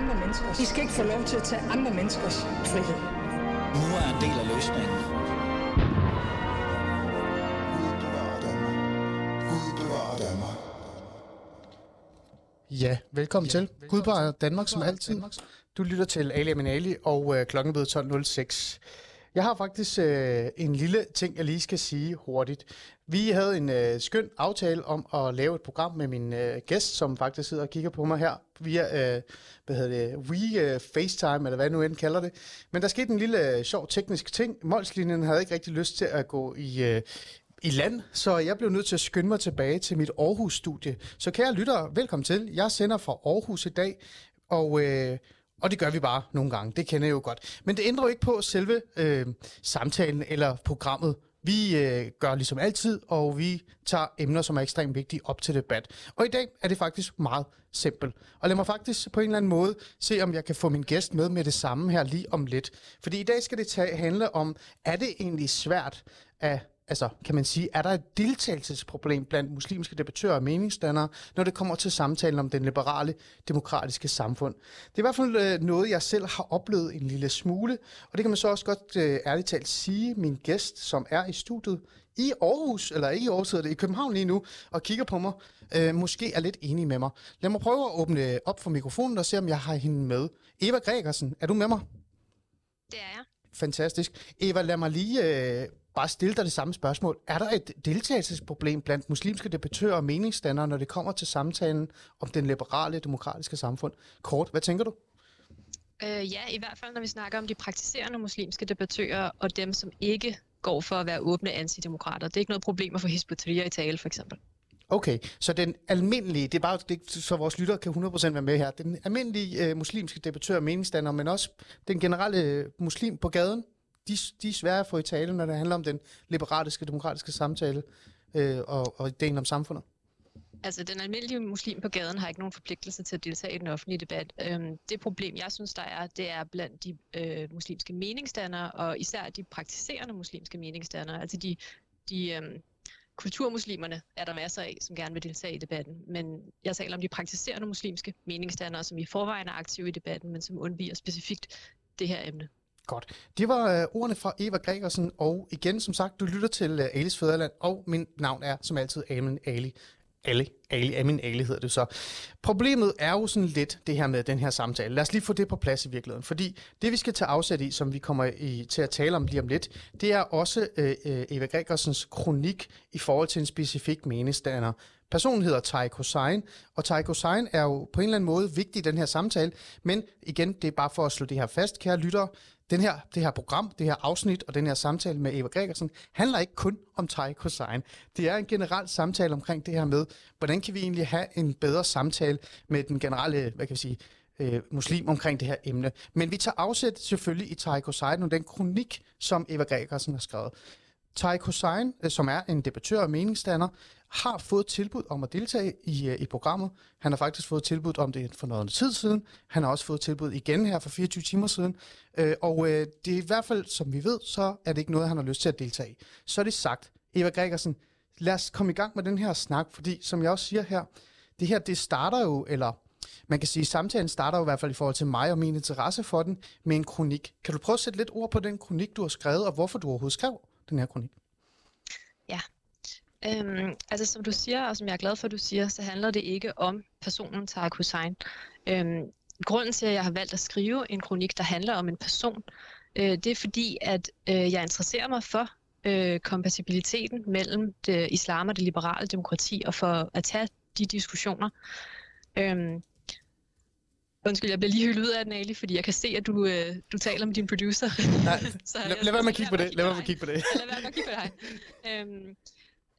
andre mennesker. De skal ikke få lov til at tage andre menneskers frihed. Nu er en del af løsningen. Ja, velkommen ja, til. Velkommen Gud Danmark som altid. Du lytter til Ali Aminali, og øh, klokken er 12.06. Jeg har faktisk øh, en lille ting, jeg lige skal sige hurtigt. Vi havde en øh, skøn aftale om at lave et program med min øh, gæst, som faktisk sidder og kigger på mig her via øh, hvad hedder det, We øh, FaceTime, eller hvad nu end kalder det. Men der skete en lille øh, sjov teknisk ting. Molslinjen havde ikke rigtig lyst til at gå i, øh, i land, så jeg blev nødt til at skynde mig tilbage til mit Aarhus-studie. Så kære lyttere, velkommen til. Jeg sender fra Aarhus i dag, og... Øh, og det gør vi bare nogle gange, det kender jeg jo godt. Men det ændrer jo ikke på selve øh, samtalen eller programmet. Vi øh, gør ligesom altid, og vi tager emner, som er ekstremt vigtige, op til debat. Og i dag er det faktisk meget simpelt. Og lad mig faktisk på en eller anden måde se, om jeg kan få min gæst med med det samme her lige om lidt. Fordi i dag skal det tage, handle om, er det egentlig svært at altså, kan man sige, er der et deltagelsesproblem blandt muslimske debattører og meningsdannere, når det kommer til samtalen om den liberale, demokratiske samfund? Det er i hvert fald øh, noget, jeg selv har oplevet en lille smule, og det kan man så også godt øh, ærligt talt sige, min gæst, som er i studiet i Aarhus, eller ikke i Aarhus, det i København lige nu, og kigger på mig, øh, måske er lidt enig med mig. Lad mig prøve at åbne op for mikrofonen og se, om jeg har hende med. Eva Gregersen, er du med mig? Det er jeg. Fantastisk. Eva, lad mig lige øh, bare stille dig det samme spørgsmål. Er der et deltagelsesproblem blandt muslimske debattører og meningsdannere, når det kommer til samtalen om den liberale, demokratiske samfund? Kort, hvad tænker du? Øh, ja, i hvert fald når vi snakker om de praktiserende muslimske debattører og dem, som ikke går for at være åbne antidemokrater. Det er ikke noget problem at få Hizbut-Tahrir i tale, for eksempel. Okay, så den almindelige, det er bare det, så vores lyttere kan 100% være med her, den almindelige øh, muslimske debattør og meningsdanner, men også den generelle øh, muslim på gaden, de, de er svære at få i tale, når det handler om den liberatiske, demokratiske samtale øh, og, og ideen om samfundet. Altså, den almindelige muslim på gaden har ikke nogen forpligtelse til at deltage i den offentlige debat. Øhm, det problem, jeg synes, der er, det er blandt de øh, muslimske meningsdannere, og især de praktiserende muslimske meningsdannere, altså de, de øhm, kulturmuslimerne er der masser af, som gerne vil deltage i debatten. Men jeg taler om de praktiserende muslimske meningsdannere, som i forvejen er aktive i debatten, men som undviger specifikt det her emne. Godt. Det var øh, ordene fra Eva Gregersen, og igen, som sagt, du lytter til øh, Alis Fæderland, og min navn er som altid Amen Ali. Ali, Ali, Amin Ali hedder det så. Problemet er jo sådan lidt det her med den her samtale. Lad os lige få det på plads i virkeligheden, fordi det vi skal tage afsæt i, som vi kommer i, til at tale om lige om lidt, det er også øh, øh Eva Gregersens kronik i forhold til en specifik meningsstander, Personen hedder Tarik Hossein, og Tarik Hossein er jo på en eller anden måde vigtig i den her samtale, men igen, det er bare for at slå det her fast, kære lyttere, den her, det her program, det her afsnit og den her samtale med Eva Gregersen handler ikke kun om Tarik Hussein. Det er en generel samtale omkring det her med, hvordan kan vi egentlig have en bedre samtale med den generelle, hvad kan vi sige, øh, muslim omkring det her emne. Men vi tager afsæt selvfølgelig i Tarik Hussein og den kronik, som Eva Gregersen har skrevet. Tarik Hussein, øh, som er en debattør og meningsdanner, har fået tilbud om at deltage i, øh, i programmet. Han har faktisk fået tilbud om det for noget tid siden. Han har også fået tilbud igen her for 24 timer siden. Øh, og øh, det er i hvert fald, som vi ved, så er det ikke noget, han har lyst til at deltage i. Så er det sagt. Eva Gregersen, lad os komme i gang med den her snak, fordi som jeg også siger her, det her, det starter jo, eller man kan sige, samtalen starter jo i hvert fald i forhold til mig og min interesse for den, med en kronik. Kan du prøve at sætte lidt ord på den kronik, du har skrevet, og hvorfor du overhovedet skrev den her kronik? Ja, øhm, altså som du siger, og som jeg er glad for, at du siger, så handler det ikke om personen Tarek Hussein. Øhm, grunden til, at jeg har valgt at skrive en kronik, der handler om en person, øh, det er fordi, at øh, jeg interesserer mig for øh, kompatibiliteten mellem det islam og det liberale demokrati, og for at tage de diskussioner. Øhm, Undskyld, jeg bliver lige hyldet ud af den, Ali, fordi jeg kan se, at du, øh, du taler med din producer. Nej, så lad, lad være med at kigge på det. Lad være med at kigge på det. lad være med at kigge på dig. Øhm,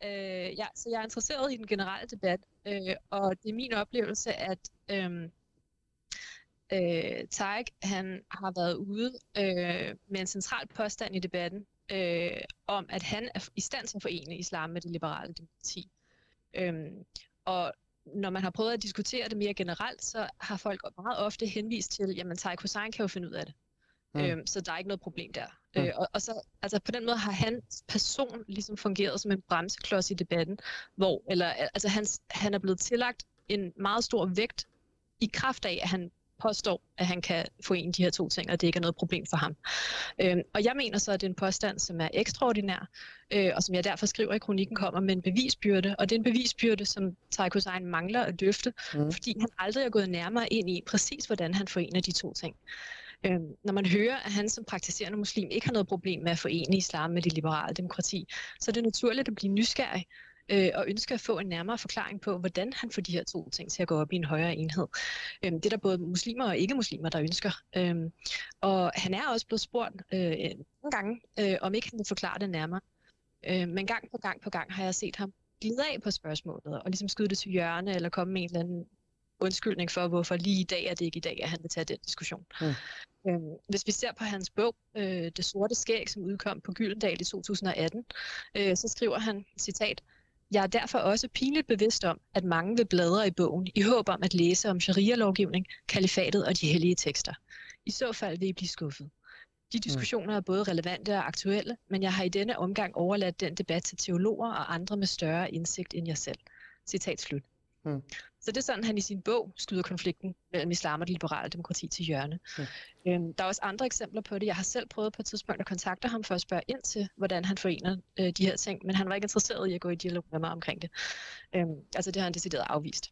øh, ja, så jeg er interesseret i den generelle debat, øh, og det er min oplevelse, at øh, øh, Tarek, han har været ude øh, med en central påstand i debatten, øh, om at han er i stand til at forene islam med det liberale demokrati. Øh, og når man har prøvet at diskutere det mere generelt, så har folk meget ofte henvist til, jamen Tarik Hussein kan jo finde ud af det. Mm. Øhm, så der er ikke noget problem der. Mm. Øh, og, og så, altså på den måde har hans person ligesom fungeret som en bremseklods i debatten, hvor, eller, altså han, han er blevet tillagt en meget stor vægt i kraft af, at han påstår, at han kan få en af de her to ting, og det ikke er noget problem for ham. Øhm, og jeg mener så, at det er en påstand, som er ekstraordinær, øh, og som jeg derfor skriver i kronikken, kommer med en bevisbyrde. Og det er en bevisbyrde, som Taiko Sein mangler at løfte, mm. fordi han aldrig er gået nærmere ind i præcis, hvordan han forener de to ting. Øhm, når man hører, at han som praktiserende muslim ikke har noget problem med at forene islam med det liberale demokrati, så er det naturligt at blive nysgerrig øh, og ønsker at få en nærmere forklaring på, hvordan han får de her to ting til at gå op i en højere enhed. Øhm, det er der både muslimer og ikke-muslimer, der ønsker. Øhm, og han er også blevet spurgt øh, nogle gange, øh, om ikke han vil forklare det nærmere. Øh, men gang på gang på gang har jeg set ham glide af på spørgsmålet, og ligesom skyde det til hjørne, eller komme med en eller anden undskyldning for, hvorfor lige i dag er det ikke i dag, at han vil tage den diskussion. Mm. Øhm, hvis vi ser på hans bog, øh, Det sorte skæg, som udkom på Gyldendal i 2018, øh, så skriver han, citat, jeg er derfor også pinligt bevidst om, at mange vil bladre i bogen i håb om at læse om sharia-lovgivning, kalifatet og de hellige tekster. I så fald vil I blive skuffet. De mm. diskussioner er både relevante og aktuelle, men jeg har i denne omgang overladt den debat til teologer og andre med større indsigt end jeg selv. Citat slut. Mm. Så det er sådan, han i sin bog skyder konflikten mellem islam og det liberale demokrati til hjørne. Mm. Øhm, der er også andre eksempler på det. Jeg har selv prøvet på et tidspunkt at kontakte ham for at spørge ind til, hvordan han forener øh, de her ting, men han var ikke interesseret i at gå i dialog med mig omkring det. Øhm, altså det har han decideret afvist.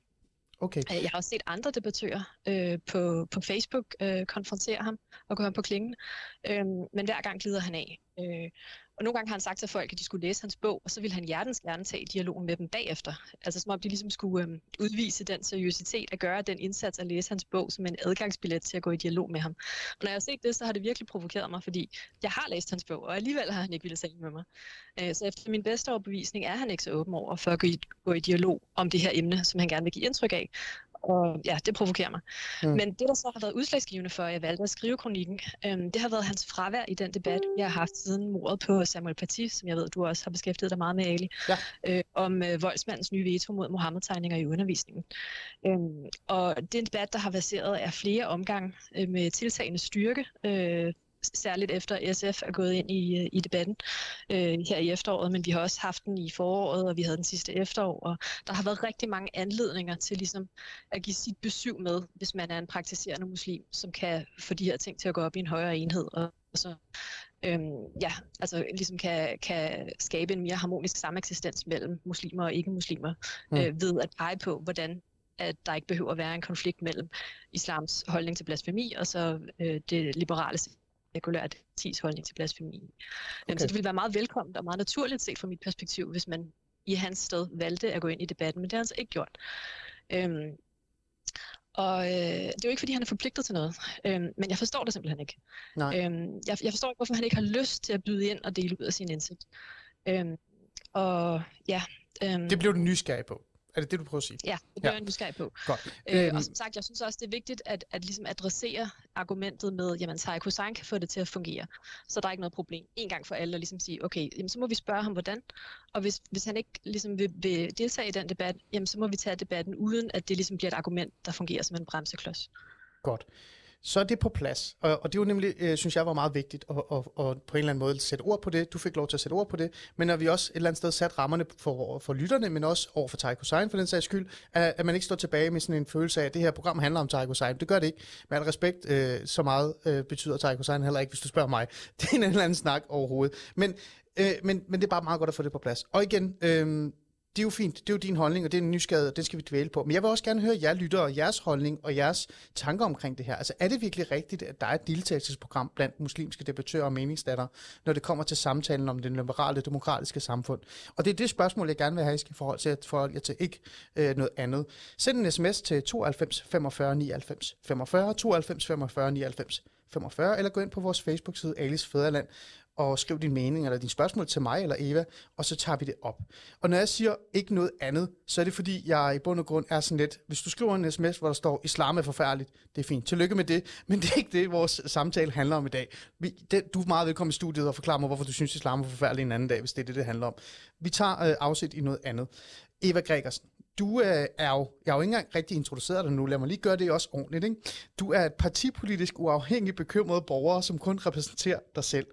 Okay. Øh, jeg har også set andre debattører øh, på, på Facebook øh, konfrontere ham og gå ham på klingen, øh, men hver gang glider han af. Øh, og nogle gange har han sagt til folk, at de skulle læse hans bog, og så ville han hjertens gerne tage dialogen med dem bagefter. Altså som om de ligesom skulle øh, udvise den seriøsitet at gøre den indsats at læse hans bog som en adgangsbillet til at gå i dialog med ham. Og når jeg har set det, så har det virkelig provokeret mig, fordi jeg har læst hans bog, og alligevel har han ikke ville tale med mig. Øh, så efter min bedste overbevisning er han ikke så åben over for at gå i, gå i dialog om det her emne, som han gerne vil give indtryk af. Og ja, det provokerer mig. Mm. Men det, der så har været udslagsgivende for, at jeg valgte at skrive kronikken, øhm, det har været hans fravær i den debat, jeg har haft siden mordet på Samuel Paty, som jeg ved, du også har beskæftiget dig meget med, Ali, ja. øh, om øh, voldsmandens nye veto mod Mohammed-tegninger i undervisningen. Øhm, og det er en debat, der har baseret af flere omgange øh, med tiltagende styrke, øh, særligt efter SF er gået ind i, øh, i debatten øh, her i efteråret, men vi har også haft den i foråret, og vi havde den sidste efterår, og der har været rigtig mange anledninger til ligesom at give sit besøg med, hvis man er en praktiserende muslim, som kan få de her ting til at gå op i en højere enhed, og så øhm, ja, altså ligesom kan, kan skabe en mere harmonisk sameksistens mellem muslimer og ikke-muslimer, mm. øh, ved at pege på, hvordan at der ikke behøver at være en konflikt mellem islams holdning til blasfemi og så øh, det liberale sekulært tis holdning til blasfemi. Okay. Så det ville være meget velkomment og meget naturligt set fra mit perspektiv, hvis man i hans sted valgte at gå ind i debatten, men det har han så ikke gjort. Øhm, og øh, det er jo ikke, fordi han er forpligtet til noget, øhm, men jeg forstår det simpelthen ikke. Nej. Øhm, jeg, jeg forstår ikke, hvorfor han ikke har lyst til at byde ind og dele ud af sin indsigt. Øhm, og ja... Øhm, det blev du nysgerrig på. Er det det, du prøver at sige? Ja, det bliver ja. jeg nysgerrig på. Godt. Øh, øhm. Og som sagt, jeg synes også, det er vigtigt at, at ligesom adressere argumentet med, jamen Taiko Hussein kan få det til at fungere, så der er ikke noget problem. En gang for alle at ligesom sige, okay, jamen, så må vi spørge ham, hvordan. Og hvis, hvis han ikke ligesom vil, vil deltage i den debat, jamen, så må vi tage debatten, uden at det ligesom bliver et argument, der fungerer som en bremseklods. Godt så er det på plads. Og, og det var nemlig, øh, synes jeg, var meget vigtigt at, at, at på en eller anden måde sætte ord på det. Du fik lov til at sætte ord på det, men når vi også et eller andet sted sat rammerne for, for lytterne, men også over for Taiko Sein for den sags skyld, at, at man ikke står tilbage med sådan en følelse af, at det her program handler om Taiko Sein. Det gør det ikke. Med al respekt, øh, så meget øh, betyder Taiko Sein heller ikke, hvis du spørger mig. Det er en eller anden snak overhovedet. Men, øh, men, men det er bare meget godt at få det på plads. Og igen, øh, det er jo fint, det er jo din holdning, og det er en nysgerrighed, og det skal vi dvæle på. Men jeg vil også gerne høre jer lyttere og jeres holdning og jeres tanker omkring det her. Altså er det virkelig rigtigt, at der er et deltagelsesprogram blandt muslimske debattører og meningsdatter, når det kommer til samtalen om det liberale demokratiske samfund? Og det er det spørgsmål, jeg gerne vil have, I skal forhold til at forholde jer til ikke øh, noget andet. Send en sms til 92 45 99 45, 92 45 99 45, eller gå ind på vores Facebook-side Alice Fæderland, og skriv din mening eller din spørgsmål til mig eller Eva, og så tager vi det op. Og når jeg siger ikke noget andet, så er det fordi, jeg i bund og grund er sådan lidt, hvis du skriver en sms, hvor der står, islam er forfærdeligt, det er fint, tillykke med det, men det er ikke det, vores samtale handler om i dag. Vi, det, du er meget velkommen i studiet og forklare mig, hvorfor du synes, islam er forfærdeligt en anden dag, hvis det er det, det handler om. Vi tager øh, afsæt i noget andet. Eva Gregersen, du øh, er jo, jeg har jo ikke engang rigtig introduceret dig nu, lad mig lige gøre det også ordentligt. Ikke? Du er et partipolitisk uafhængig bekymret borger, som kun repræsenterer dig selv.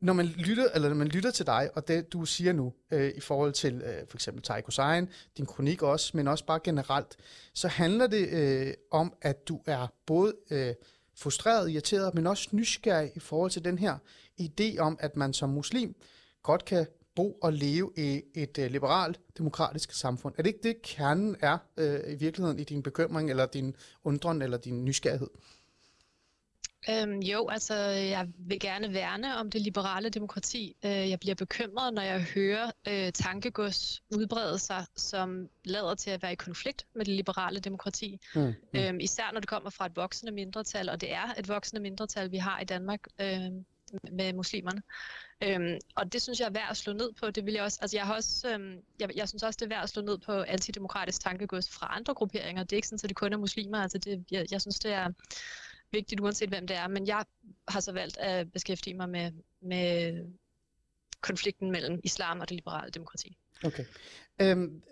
Når man lytter, eller når man lytter til dig, og det du siger nu, øh, i forhold til øh, for eksempel Taiko Sein, din kronik også, men også bare generelt, så handler det øh, om, at du er både øh, frustreret, irriteret, men også nysgerrig i forhold til den her idé om, at man som muslim godt kan bo og leve i et øh, liberalt, demokratisk samfund. Er det ikke det, kernen er øh, i virkeligheden i din bekymring, eller din undren, eller din nysgerrighed? Øhm, jo, altså jeg vil gerne værne om det liberale demokrati. Øh, jeg bliver bekymret, når jeg hører øh, tankegods udbrede sig, som lader til at være i konflikt med det liberale demokrati. Mm, mm. Øhm, især når det kommer fra et voksende mindretal, og det er et voksende mindretal, vi har i Danmark øh, med muslimerne. Øhm, og det synes jeg er værd at slå ned på. Det vil jeg også. Altså jeg har også, øhm, jeg, jeg synes også det er værd at slå ned på antidemokratisk tankegods fra andre grupperinger. Det er ikke sådan, at det kun er muslimer. Altså det, jeg, jeg synes det er vigtigt uanset hvem det er. Men jeg har så valgt at beskæftige mig med, med konflikten mellem islam og det liberale demokrati. Okay. Øhm,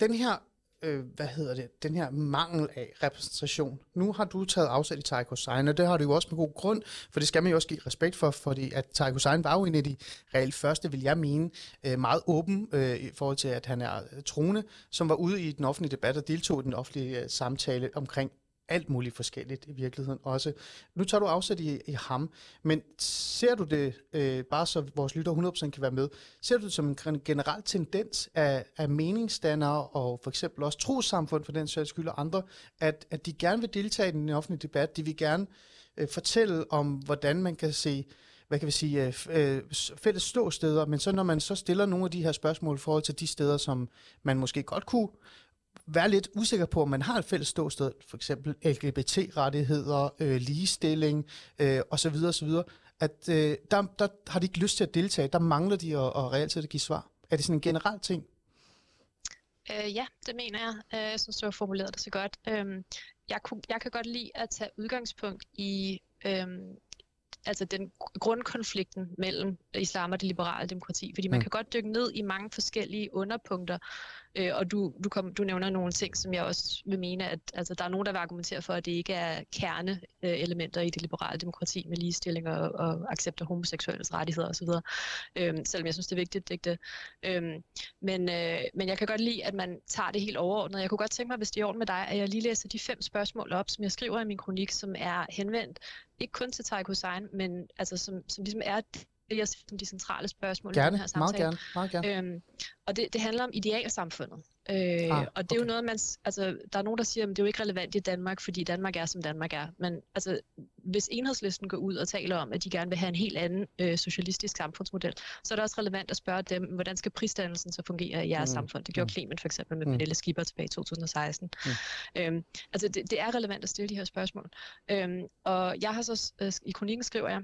den her øh, hvad hedder det, den her mangel af repræsentation. Nu har du taget afsæt i Taiko Sein, og det har du jo også med god grund, for det skal man jo også give respekt for, fordi at Taiko Sein var jo en af de reelt første, vil jeg mene, øh, meget åben øh, i forhold til, at han er øh, trone, som var ude i den offentlige debat og deltog i den offentlige øh, samtale omkring alt muligt forskelligt i virkeligheden også. Nu tager du afsæt i, i ham, men ser du det, øh, bare så vores lytter 100% kan være med, ser du det som en generel tendens af, af meningsdannere og for eksempel også trosamfund for den sags skyld og andre, at, at de gerne vil deltage i den offentlige debat, de vil gerne øh, fortælle om, hvordan man kan se hvad kan vi sige, øh, øh fælles ståsteder, men så når man så stiller nogle af de her spørgsmål i forhold til de steder, som man måske godt kunne være lidt usikker på, om man har et fælles ståsted, for eksempel LGBT-rettigheder, øh, ligestilling øh, osv. osv., at øh, der, der har de ikke lyst til at deltage. Der mangler de at, at reelt set at give svar. Er det sådan en generel ting? Øh, ja, det mener jeg. Øh, jeg synes, du har formuleret det så godt. Øh, jeg, kunne, jeg kan godt lide at tage udgangspunkt i øh, altså den grundkonflikten mellem islam og det liberale demokrati, fordi man mm. kan godt dykke ned i mange forskellige underpunkter, øh, og du, du, kom, du nævner nogle ting, som jeg også vil mene, at altså, der er nogen, der vil argumentere for, at det ikke er kerneelementer i det liberale demokrati med ligestilling og, og accept af homoseksuelles rettigheder osv., øh, selvom jeg synes, det er vigtigt, det ikke det. Øh, men, øh, men jeg kan godt lide, at man tager det helt overordnet. Jeg kunne godt tænke mig, hvis det er orden med dig, at jeg lige læser de fem spørgsmål op, som jeg skriver i min kronik, som er henvendt ikke kun til Tarik Hussein, men altså, som, som ligesom er det, jeg ser som de centrale spørgsmål gerne, i den her samtale. Meget gerne, meget gerne. Øhm, og det, det handler om idealsamfundet. Øh, ah, og det er jo noget, man... Altså, der er nogen, der siger, at det er jo ikke relevant i Danmark, fordi Danmark er, som Danmark er. Men altså, hvis enhedslisten går ud og taler om, at de gerne vil have en helt anden øh, socialistisk samfundsmodel, så er det også relevant at spørge dem, hvordan skal prisdannelsen så fungere i jeres mm. samfund? Det gjorde mm. Clement for eksempel med mm. Pernille Skipper tilbage i 2016. Mm. Øhm, altså, det, det er relevant at stille de her spørgsmål. Øhm, og jeg har så øh, i kronikken skriver jeg,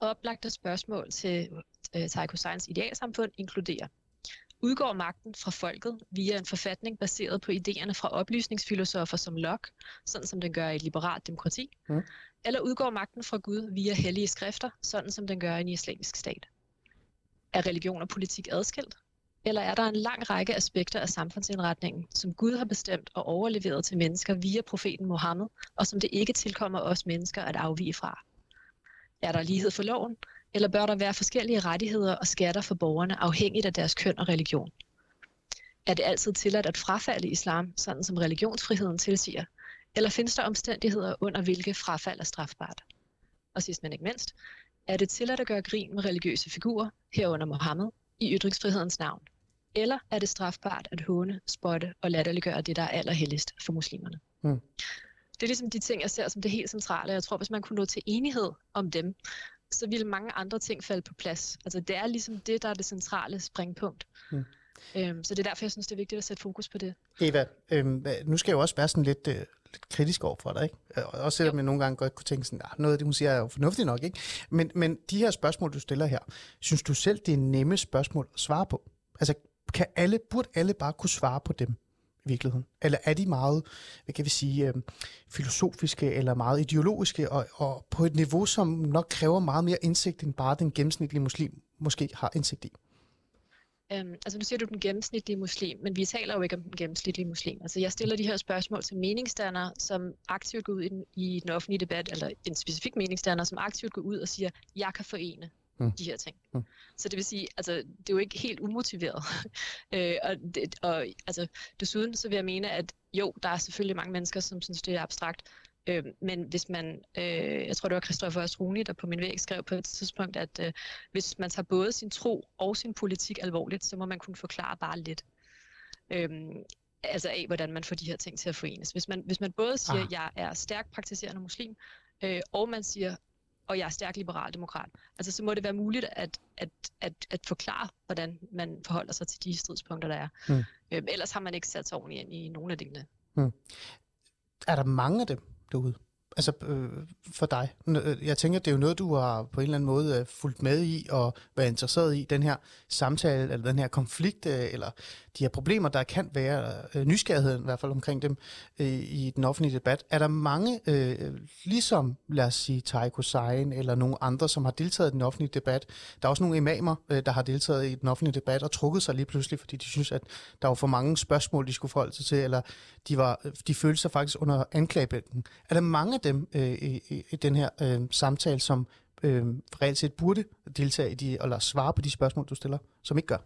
oplagte spørgsmål til øh, Taiko Science idealsamfund inkluderer udgår magten fra folket via en forfatning baseret på idéerne fra oplysningsfilosofer som Locke, sådan som den gør i et liberalt demokrati, mm. eller udgår magten fra Gud via hellige skrifter, sådan som den gør i en islamisk stat? Er religion og politik adskilt? Eller er der en lang række aspekter af samfundsindretningen, som Gud har bestemt og overleveret til mennesker via profeten Mohammed, og som det ikke tilkommer os mennesker at afvige fra? Er der lighed for loven, eller bør der være forskellige rettigheder og skatter for borgerne afhængigt af deres køn og religion? Er det altid tilladt at frafalde islam, sådan som religionsfriheden tilsiger? Eller findes der omstændigheder, under hvilke frafald er strafbart? Og sidst men ikke mindst, er det tilladt at gøre grin med religiøse figurer, herunder Mohammed, i ytringsfrihedens navn? Eller er det strafbart at håne, spotte og latterliggøre det, der er allerhelligst for muslimerne? Mm. Det er ligesom de ting, jeg ser som det helt centrale. Jeg tror, hvis man kunne nå til enighed om dem, så ville mange andre ting falde på plads. Altså det er ligesom det, der er det centrale springpunkt. Hmm. Øhm, så det er derfor, jeg synes, det er vigtigt at sætte fokus på det. Eva, øhm, nu skal jeg jo også være sådan lidt, øh, lidt kritisk over for dig, ikke? Også selvom jeg nogle gange godt kunne tænke sådan, ah, noget af det, hun siger, er jo fornuftigt nok, ikke? Men, men de her spørgsmål, du stiller her, synes du selv, det er nemme spørgsmål at svare på? Altså, kan alle, burde alle bare kunne svare på dem? I virkeligheden? Eller er de meget, hvad kan vi sige, øh, filosofiske eller meget ideologiske, og, og på et niveau, som nok kræver meget mere indsigt, end bare den gennemsnitlige muslim måske har indsigt i? Øhm, altså nu siger du den gennemsnitlige muslim, men vi taler jo ikke om den gennemsnitlige muslim. Altså jeg stiller de her spørgsmål til meningsdannere, som aktivt går ud i den, i den offentlige debat, eller en specifik meningsdanner, som aktivt går ud og siger, jeg kan forene mm. de her ting. Mm. Så det vil sige, altså det er jo ikke helt umotiveret. øh, og, det, og altså, desuden så vil jeg mene, at jo, der er selvfølgelig mange mennesker, som synes, det er abstrakt, Øh, men hvis man, øh, jeg tror det var Christoffer Astroni, der på min væg skrev på et tidspunkt, at øh, hvis man tager både sin tro og sin politik alvorligt, så må man kunne forklare bare lidt. Øh, altså af, hvordan man får de her ting til at forenes. Hvis man, hvis man både siger, at ah. jeg er stærk praktiserende muslim, øh, og man siger, og jeg er stærk liberal demokrat, altså så må det være muligt at, at, at, at forklare, hvordan man forholder sig til de stridspunkter, der er. Mm. Øh, ellers har man ikke sat sig ordentligt ind i nogle af delene. Mm. Er der mange af dem, derude? Altså øh, for dig. Øh, jeg tænker, det er jo noget, du har på en eller anden måde øh, fulgt med i og været interesseret i, den her samtale, eller den her konflikt, øh, eller de her problemer, der kan være, øh, nysgerrigheden i hvert fald omkring dem øh, i den offentlige debat. Er der mange, øh, ligesom lad os sige Taiko Sein eller nogle andre, som har deltaget i den offentlige debat? Der er også nogle imamer, øh, der har deltaget i den offentlige debat og trukket sig lige pludselig, fordi de synes, at der var for mange spørgsmål, de skulle forholde sig til, eller de, var, øh, de følte sig faktisk under anklagebænken. Er der mange af dem øh, i, i den her øh, samtale, som øh, reelt set burde deltage i de, eller svare på de spørgsmål, du stiller, som ikke gør?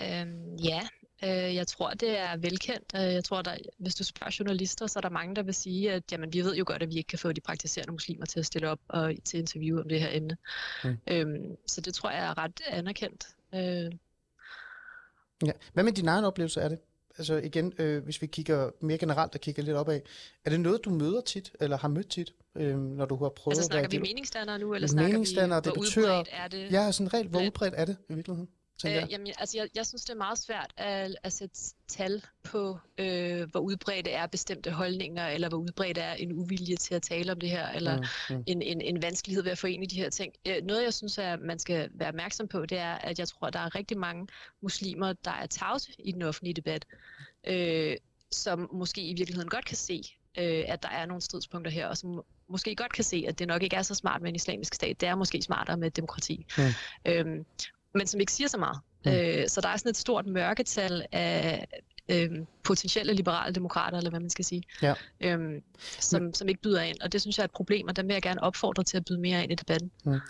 Øhm, ja, øh, jeg tror, det er velkendt. Øh, jeg tror, der, hvis du spørger journalister, så er der mange, der vil sige, at jamen, vi ved jo godt, at vi ikke kan få de praktiserende muslimer til at stille op og til interview om det her emne. Mm. Øhm, så det tror jeg er ret anerkendt. Øh. Ja. Hvad med din egen oplevelse er det? Altså igen, øh, hvis vi kigger mere generelt og kigger lidt opad, er det noget, du møder tit, eller har mødt tit, øh, når du har prøvet altså, snakker at vi meningsdannere nu, eller snakker vi, hvor udbredt er det? Ja, sådan rent, hvor udbredt er det i virkeligheden? Tænker øh, Jamen, altså, jeg, jeg synes, det er meget svært at, at sætte tal på, øh, hvor udbredt er bestemte holdninger, eller hvor udbredt er en uvilje til at tale om det her, eller mm, mm. En, en, en vanskelighed ved at forene de her ting. Øh, noget, jeg synes, at man skal være opmærksom på, det er, at jeg tror, at der er rigtig mange muslimer, der er tavse i den offentlige debat, øh, som måske i virkeligheden godt kan se, øh, at der er nogle stridspunkter her, og som måske godt kan se, at det nok ikke er så smart med en islamisk stat. Det er måske smartere med demokrati. Mm. Øhm, men som ikke siger så meget. Mm. Øh, så der er sådan et stort mørketal af øh, potentielle liberale demokrater, eller hvad man skal sige, ja. øhm, som, som ikke byder ind. Og det synes jeg er et problem, og dem vil jeg gerne opfordre til at byde mere ind i debatten. Mm.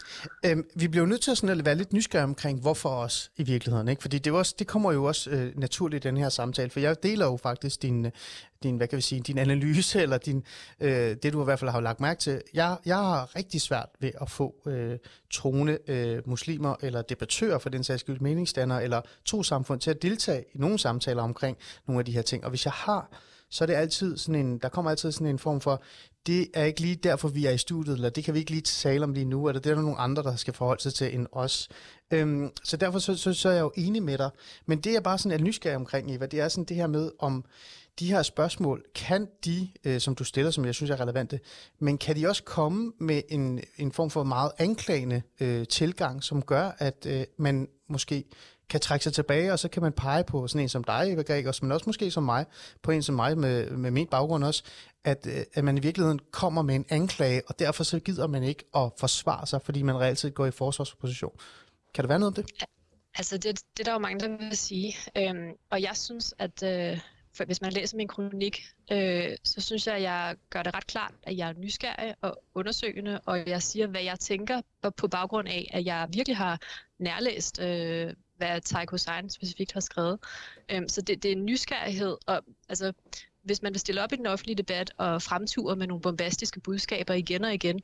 Øhm, vi bliver nødt til at, sådan at være lidt nysgerrige omkring, hvorfor os i virkeligheden. Ikke? Fordi det, også, det kommer jo også øh, naturligt i den her samtale, for jeg deler jo faktisk din, din, hvad kan vi sige, din analyse, eller din, øh, det du i hvert fald har lagt mærke til. Jeg, jeg har rigtig svært ved at få øh, troende øh, muslimer, eller debattører for den sags skyld, meningsdannere, eller to samfund til at deltage i nogle samtaler omkring nogle af de her ting. Og hvis jeg har, så er det altid sådan en, der kommer altid sådan en form for, det er ikke lige derfor, vi er i studiet, eller det kan vi ikke lige tale om lige nu, eller det er der nogle andre, der skal forholde sig til end os. Øhm, så derfor så, så, så er jeg jo enig med dig. Men det er bare sådan er nysgerrig omkring, Eva, det er sådan det her med, om de her spørgsmål, kan de, øh, som du stiller, som jeg synes er relevante, men kan de også komme med en, en form for meget anklagende øh, tilgang, som gør, at øh, man måske kan trække sig tilbage, og så kan man pege på sådan en som dig, Eva Gregers, men også måske som mig, på en som mig med, med min baggrund også, at, øh, at man i virkeligheden kommer med en anklage, og derfor så gider man ikke at forsvare sig, fordi man reelt set går i forsvarsposition. Kan der være noget om det? Altså, det, det er der jo mange, der vil sige. Øhm, og jeg synes, at øh, for hvis man læser min kronik, øh, så synes jeg, at jeg gør det ret klart, at jeg er nysgerrig og undersøgende, og jeg siger, hvad jeg tænker på baggrund af, at jeg virkelig har nærlæst, øh, hvad Taiko Sein specifikt har skrevet. Øhm, så det, det er en nysgerrighed, og altså, hvis man vil stille op i den offentlige debat og fremture med nogle bombastiske budskaber igen og igen,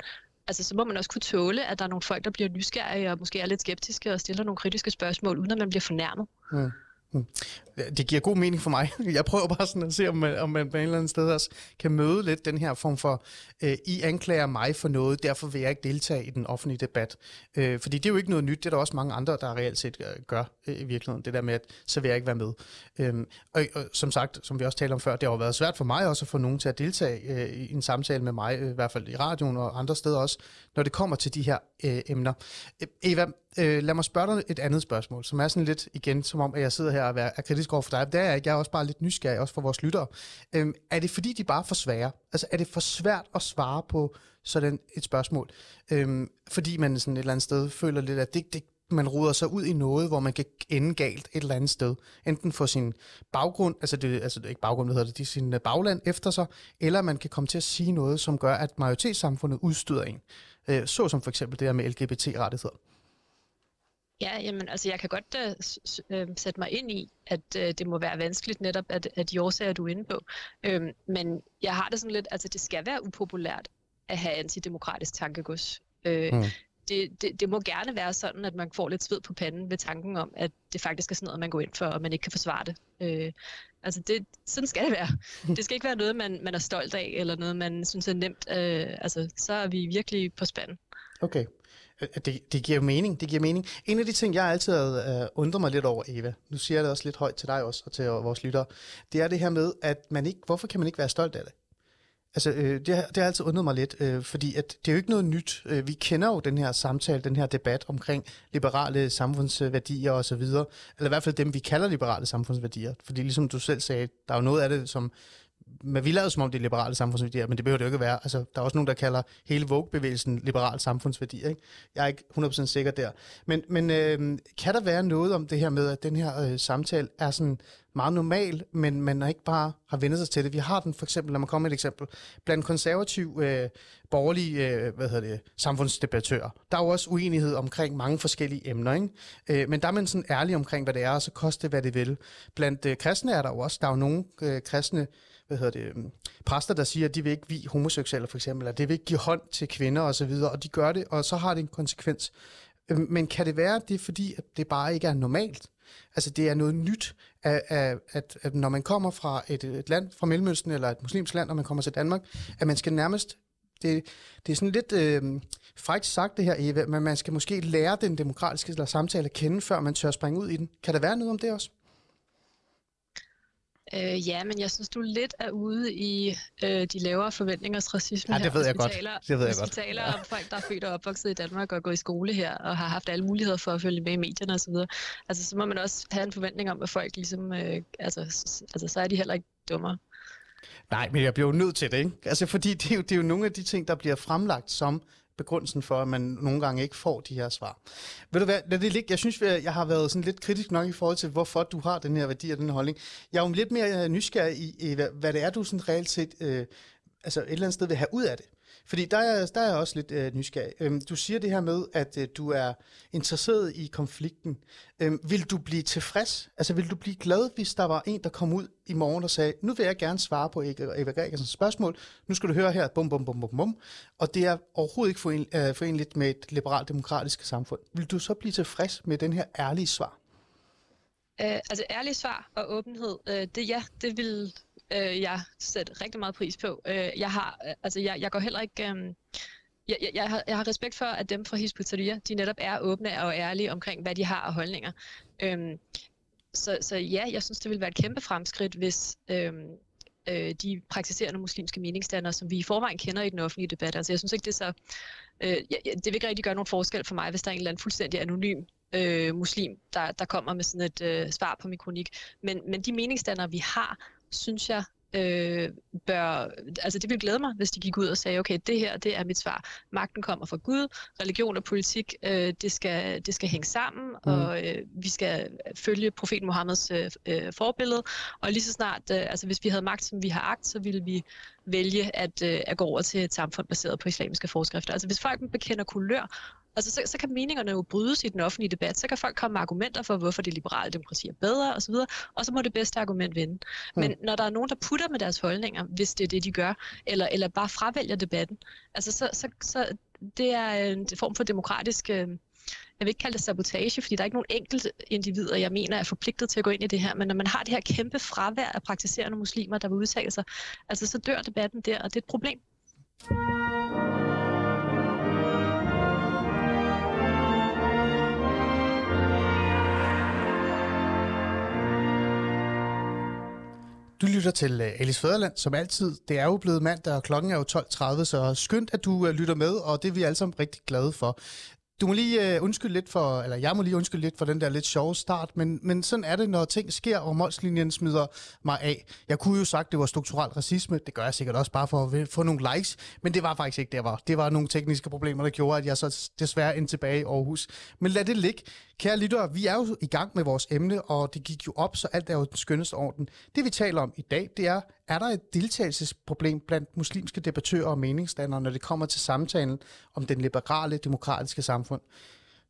altså, så må man også kunne tåle, at der er nogle folk, der bliver nysgerrige og måske er lidt skeptiske og stiller nogle kritiske spørgsmål, uden at man bliver fornærmet. Mm. Mm. Det giver god mening for mig. Jeg prøver bare sådan at se, om man, om man på en eller anden sted også kan møde lidt den her form for, øh, I anklager mig for noget, derfor vil jeg ikke deltage i den offentlige debat. Øh, fordi det er jo ikke noget nyt, det er der også mange andre, der reelt set øh, gør øh, i virkeligheden, det der med, at så vil jeg ikke være med. Øh, og, og som sagt, som vi også talte om før, det har jo været svært for mig også at få nogen til at deltage øh, i en samtale med mig, øh, i hvert fald i radioen og andre steder også, når det kommer til de her øh, emner. Øh, Eva, øh, lad mig spørge dig et andet spørgsmål, som er sådan lidt igen, som om at jeg sidder her og er kritisk over for dig. Det er jeg ikke. Jeg er også bare lidt nysgerrig, også for vores lyttere. Øhm, er det fordi, de bare er for svære? Altså er det for svært at svare på sådan et spørgsmål? Øhm, fordi man sådan et eller andet sted føler lidt, at det, det, man ruder sig ud i noget, hvor man kan ende galt et eller andet sted. Enten få sin baggrund, altså det, altså det er ikke baggrund, hvad hedder det, det er sin øh, bagland efter sig, eller man kan komme til at sige noget, som gør, at majoritetssamfundet udstøder en. Øh, så som for eksempel det her med LGBT-rettigheder. Ja, jamen, altså jeg kan godt uh, sætte mig ind i, at uh, det må være vanskeligt netop, at, at de årsager, du er inde på. Um, men jeg har det sådan lidt, altså det skal være upopulært at have antidemokratisk tankegods. Uh, mm. det, det, det må gerne være sådan, at man får lidt sved på panden ved tanken om, at det faktisk er sådan noget, man går ind for, og man ikke kan forsvare det. Uh, altså det, sådan skal det være. Det skal ikke være noget, man, man er stolt af, eller noget, man synes er nemt. Uh, altså så er vi virkelig på spanden. Okay. Øh, det, det giver mening, det giver mening. En af de ting, jeg altid har uh, øh, undret mig lidt over, Eva, nu siger jeg det også lidt højt til dig også, og til vores lyttere, det er det her med, at man ikke, hvorfor kan man ikke være stolt af det? Altså, øh, det, har, det har altid undret mig lidt, øh, fordi at det er jo ikke noget nyt. Øh, vi kender jo den her samtale, den her debat omkring liberale samfundsværdier osv., eller i hvert fald dem, vi kalder liberale samfundsværdier. Fordi ligesom du selv sagde, der er jo noget af det, som men vi lader som om det er liberale samfundsværdier, men det behøver det jo ikke at være. Altså, der er også nogen, der kalder hele Vogue-bevægelsen liberal samfundsværdier. Ikke? Jeg er ikke 100% sikker der. Men, men øh, kan der være noget om det her med, at den her øh, samtale er sådan meget normal, men man ikke bare har vendt sig til det. Vi har den for eksempel, lad mig komme med et eksempel, blandt konservativ, øh, borgerlige øh, hvad hedder det, samfundsdebattører. Der er jo også uenighed omkring mange forskellige emner, ikke? Øh, men der er man sådan ærlig omkring, hvad det er, og så koste det, hvad det vil. Blandt øh, kristne er der jo også, der er jo nogle øh, kristne hvad hedder det, øhm, præster, der siger, at de vil ikke vi homoseksuelle for eksempel, at det vil ikke give hånd til kvinder og så videre, og de gør det, og så har det en konsekvens. Øhm, men kan det være, at det er fordi, at det bare ikke er normalt? Altså det er noget nyt, at, at, at, at når man kommer fra et, et land, fra Mellemøsten eller et muslimsk land, og man kommer til Danmark, at man skal nærmest det, det er sådan lidt øh, frækt sagt det her, Eva, men man skal måske lære den demokratiske eller samtale at kende, før man tør springe ud i den. Kan der være noget om det også? Øh, ja, men jeg synes, du lidt er ude i øh, de lavere forventningers racisme ja, det ved her. jeg godt. Taler, det ved jeg godt. vi taler ja. om folk, der er født og opvokset i Danmark og går i skole her og har haft alle muligheder for at følge med i medierne osv., altså, så må man også have en forventning om, at folk ligesom, øh, altså, altså, så er de heller ikke dummere. Nej, men jeg bliver jo nødt til det, ikke? Altså, fordi det er, jo, det er jo nogle af de ting, der bliver fremlagt som begrundelsen for, at man nogle gange ikke får de her svar. Ved du hvad, lad det ligge. Jeg synes, jeg har været sådan lidt kritisk nok i forhold til, hvorfor du har den her værdi og den her holdning. Jeg er jo lidt mere øh, nysgerrig i, i hvad, hvad det er, du sådan reelt set øh, altså et eller andet sted vil have ud af det. Fordi der er, der er jeg også lidt øh, nysgerrig. Øhm, du siger det her med, at øh, du er interesseret i konflikten. Øhm, vil du blive tilfreds? Altså vil du blive glad, hvis der var en, der kom ud i morgen og sagde, nu vil jeg gerne svare på Eva Gregersens spørgsmål. Nu skal du høre her, bum, bum, bum, bum, bum. Og det er overhovedet ikke foren, øh, forenligt med et liberalt demokratisk samfund. Vil du så blive tilfreds med den her ærlige svar? Øh, altså ærlige svar og åbenhed, øh, det ja, det vil øh, jeg sætter rigtig meget pris på. Øh, jeg har, øh, altså jeg, jeg går heller ikke... Øh, jeg, jeg, jeg, har, jeg har respekt for, at dem fra Hisbutteria, de netop er åbne og ærlige omkring, hvad de har af holdninger. Øhm, så, så ja, jeg synes, det ville være et kæmpe fremskridt, hvis øhm, øh, de praktiserende muslimske meningsdannere, som vi i forvejen kender i den offentlige debat. Altså jeg synes ikke, det er så... Øh, det vil ikke rigtig gøre nogen forskel for mig, hvis der er en eller anden fuldstændig anonym øh, muslim, der, der kommer med sådan et øh, svar på min kronik. Men, men de meningsdannere, vi har, synes jeg øh, bør, altså det ville glæde mig, hvis de gik ud og sagde, okay, det her, det er mit svar. Magten kommer fra Gud, religion og politik, øh, det, skal, det skal hænge sammen, mm. og øh, vi skal følge profet Mohammeds øh, øh, forbillede, og lige så snart, øh, altså hvis vi havde magt, som vi har agt, så ville vi vælge at, øh, at gå over til et samfund baseret på islamiske forskrifter. Altså hvis folk bekender kulør, Altså, så, så kan meningerne jo brydes i den offentlige debat. Så kan folk komme med argumenter for, hvorfor det liberale demokrati er bedre osv., og så må det bedste argument vinde. Mm. Men når der er nogen, der putter med deres holdninger, hvis det er det, de gør, eller, eller bare fravælger debatten, altså, så, så, så det er en form for demokratisk... Øh, jeg vil ikke kalde det sabotage, fordi der er ikke nogen enkelt individer, jeg mener er forpligtet til at gå ind i det her, men når man har det her kæmpe fravær af praktiserende muslimer, der vil udtale sig, altså så dør debatten der, og det er et problem. Du lytter til øh, Alice Fæderland, som altid. Det er jo blevet mandag, og klokken er jo 12.30, så skønt, at du øh, lytter med, og det er vi alle sammen rigtig glade for. du må lige uh, undskylde lidt for, eller jeg må lige undskylde lidt for den der lidt sjove start, men, men sådan er det, når ting sker, og målslinjen smider mig af. Jeg kunne jo sagt, det var strukturel racisme, det gør jeg sikkert også bare for at få nogle likes, men det var faktisk ikke det, var. Det var nogle tekniske problemer, der gjorde, at jeg så desværre endte tilbage i Aarhus. Men lad det ligge. Kære lyttere, vi er jo i gang med vores emne, og det gik jo op, så alt er jo den skønneste orden. Det vi taler om i dag, det er, er der et deltagelsesproblem blandt muslimske debattører og meningsdannere, når det kommer til samtalen om den liberale, demokratiske samfund?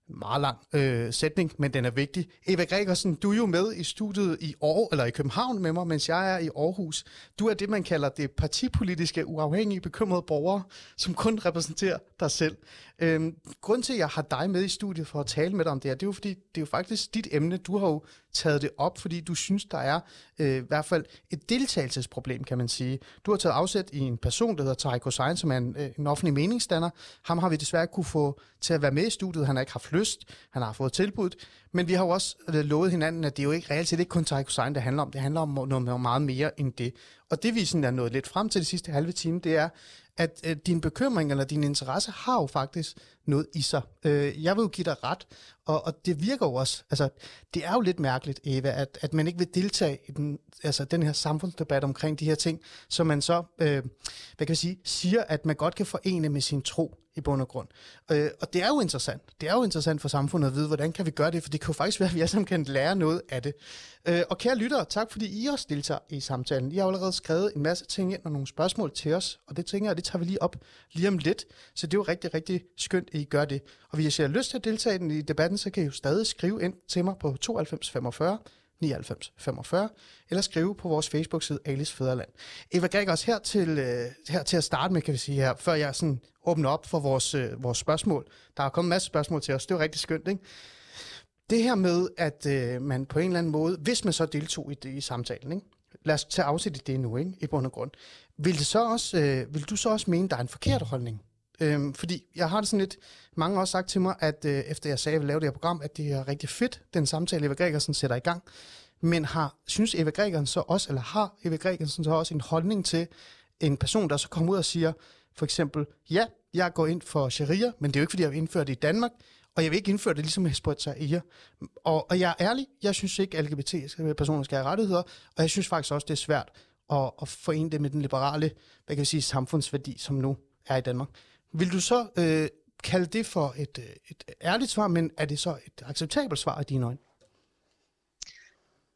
Meget lang øh, sætning, men den er vigtig. Eva Gregersen, du er jo med i studiet i år, eller i København med mig, mens jeg er i Aarhus. Du er det, man kalder det partipolitiske uafhængige bekymrede borgere, som kun repræsenterer dig selv. Øhm, grund til, at jeg har dig med i studiet for at tale med dig om det her, det er jo fordi, det er jo faktisk dit emne. Du har jo taget det op, fordi du synes, der er øh, i hvert fald et deltagelsesproblem, kan man sige. Du har taget afsæt i en person, der hedder Tarek Hussein, som er en, øh, en offentlig meningsdanner. Ham har vi desværre kunne få til at være med i studiet. Han har ikke haft lyst. Han har fået tilbud. Men vi har jo også øh, lovet hinanden, at det er jo ikke reelt set ikke kun Tarek Hussein, det handler om. Det handler om noget meget mere end det. Og det vi sådan er nået lidt frem til de sidste halve time, det er, at øh, din bekymring eller din interesse har jo faktisk noget i sig. Øh, jeg vil jo give dig ret, og, og det virker jo også, altså det er jo lidt mærkeligt, Eva, at, at man ikke vil deltage i den, altså, den her samfundsdebat omkring de her ting, så man så, øh, hvad kan jeg sige, siger, at man godt kan forene med sin tro i bund og grund. Øh, og det er jo interessant. Det er jo interessant for samfundet at vide, hvordan kan vi gøre det, for det kan jo faktisk være, at vi alle sammen kan lære noget af det. Øh, og kære lyttere, tak fordi I også deltager i samtalen. I har allerede skrevet en masse ting ind og nogle spørgsmål til os, og det tænker jeg, det tager vi lige op lige om lidt. Så det er jo rigtig, rigtig skønt, i gør det. Og hvis I har lyst til at deltage i debatten, så kan I jo stadig skrive ind til mig på 92 45 99 45, eller skrive på vores Facebook-side Alice Fæderland. Eva Gregers, her til, øh, her til at starte med, kan vi sige her, før jeg sådan åbner op for vores, øh, vores spørgsmål. Der er kommet en masse spørgsmål til os, det er rigtig skønt, ikke? Det her med, at øh, man på en eller anden måde, hvis man så deltog i, det, i samtalen, ikke? lad os tage afsæt i det nu, ikke? i bund og grund, vil, det så også, øh, vil du så også mene, der er en forkert holdning? Øhm, fordi jeg har det sådan lidt, mange har også sagt til mig, at øh, efter jeg sagde, at jeg ville lave det her program, at det er rigtig fedt, den samtale, Eva Gregersen sætter i gang. Men har, synes Eva Gregersen så også, eller har Eva Gregersen så også en holdning til en person, der så kommer ud og siger, for eksempel, ja, jeg går ind for sharia, men det er jo ikke, fordi jeg vil indføre det i Danmark, og jeg vil ikke indføre det ligesom Hezbollah Tahrir. Og, og jeg er ærlig, jeg synes ikke, at LGBT-personer skal have rettigheder, og jeg synes faktisk også, det er svært at, at forene det med den liberale hvad kan jeg sige, samfundsværdi, som nu er i Danmark. Vil du så øh, kalde det for et, øh, et ærligt svar, men er det så et acceptabelt svar i dine øjne?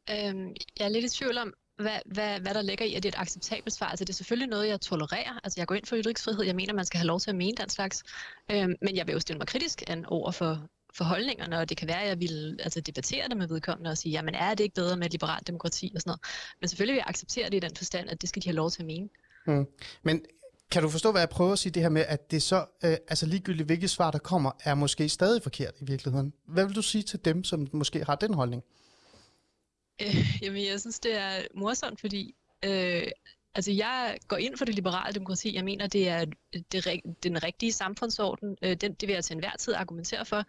Øhm, jeg er lidt i tvivl om, hvad, hvad, hvad der ligger i, at det er et acceptabelt svar. Altså, det er selvfølgelig noget, jeg tolererer. Altså, jeg går ind for ytringsfrihed. Jeg mener, man skal have lov til at mene den slags. Øhm, men jeg vil jo stille mig kritisk an over for, for holdningerne, og det kan være, at jeg vil altså, debattere det med vedkommende og sige, jamen er det ikke bedre med et liberalt demokrati og sådan noget. Men selvfølgelig vil jeg acceptere det i den forstand, at det skal de have lov til at mene. Hmm. Men kan du forstå, hvad jeg prøver at sige det her med, at det så, øh, altså ligegyldigt hvilket svar, der kommer, er måske stadig forkert i virkeligheden? Hvad vil du sige til dem, som måske har den holdning? Øh, jamen, jeg synes, det er morsomt, fordi øh, altså, jeg går ind for det liberale demokrati. Jeg mener, det er det, den rigtige samfundsorden. Øh, den, det vil jeg til enhver tid argumentere for.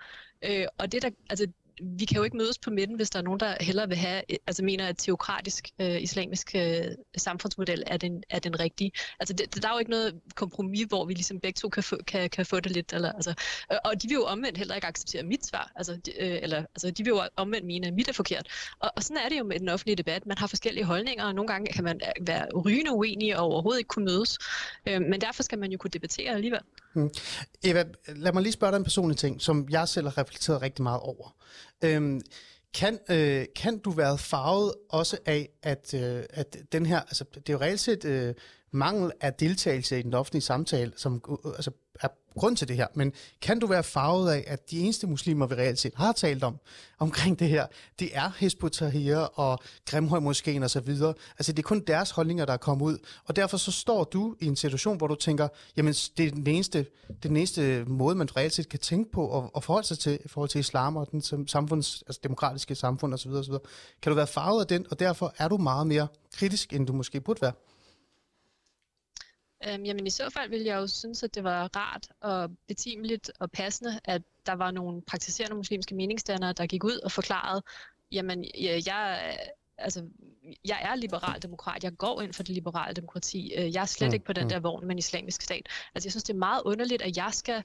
Øh, og det der, altså, vi kan jo ikke mødes på midten, hvis der er nogen, der hellere vil have, øh, altså mener, at teokratisk øh, islamisk øh, samfundsmodel er den, er den rigtige. Altså det, der er jo ikke noget kompromis, hvor vi ligesom begge to kan få, kan, kan få det lidt. Eller, altså, og de vil jo omvendt heller ikke acceptere mit svar. Altså, de, øh, eller, altså, de vil jo omvendt mene, at mit er forkert. Og, og sådan er det jo med den offentlige debat. Man har forskellige holdninger, og nogle gange kan man øh, være rygende uenige og overhovedet ikke kunne mødes. Øh, men derfor skal man jo kunne debattere alligevel. Mm. Eva, lad mig lige spørge dig en personlig ting, som jeg selv har reflekteret rigtig meget over. Øhm, kan, øh, kan du være farvet også af, at, øh, at den her, altså det er jo reelt set øh, mangel af deltagelse i den offentlige samtale, som øh, øh, altså, er grund til det her, men kan du være farvet af, at de eneste muslimer, vi reelt set har talt om, omkring det her, det er Hezbollah Tahrir og Grimhøj Moskeen osv. Altså det er kun deres holdninger, der er kommet ud, og derfor så står du i en situation, hvor du tænker, jamen det er den eneste, det er den eneste måde, man reelt set kan tænke på og, og forholde sig til i forhold til islam og den samfunds, altså demokratiske samfund osv. osv. Kan du være farvet af den, og derfor er du meget mere kritisk, end du måske burde være? Øhm, jamen i så fald ville jeg jo synes, at det var rart og betimeligt og passende, at der var nogle praktiserende muslimske meningsdannere, der gik ud og forklarede, jamen jeg, jeg altså, jeg er liberal demokrat, jeg går ind for det liberale demokrati, øh, jeg er slet mm, ikke på den mm. der vogn med en islamisk stat. Altså jeg synes, det er meget underligt, at jeg skal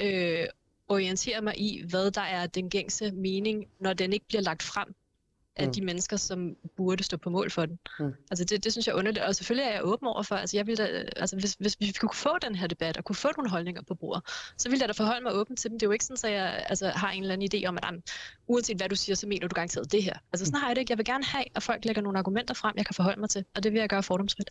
øh, orientere mig i, hvad der er den gængse mening, når den ikke bliver lagt frem af Mm. de mennesker, som burde stå på mål for den. Mm. Altså det, det synes jeg er underligt, og selvfølgelig er jeg åben over for, altså jeg ville da, altså hvis, hvis vi kunne få den her debat, og kunne få nogle holdninger på bordet, så ville jeg da forholde mig åben til dem. Det er jo ikke sådan, at jeg altså, har en eller anden idé om, at jamen, uanset hvad du siger, så mener du garanteret det her. Altså sådan har jeg det ikke. Jeg vil gerne have, at folk lægger nogle argumenter frem, jeg kan forholde mig til, og det vil jeg gøre fordomsfrit.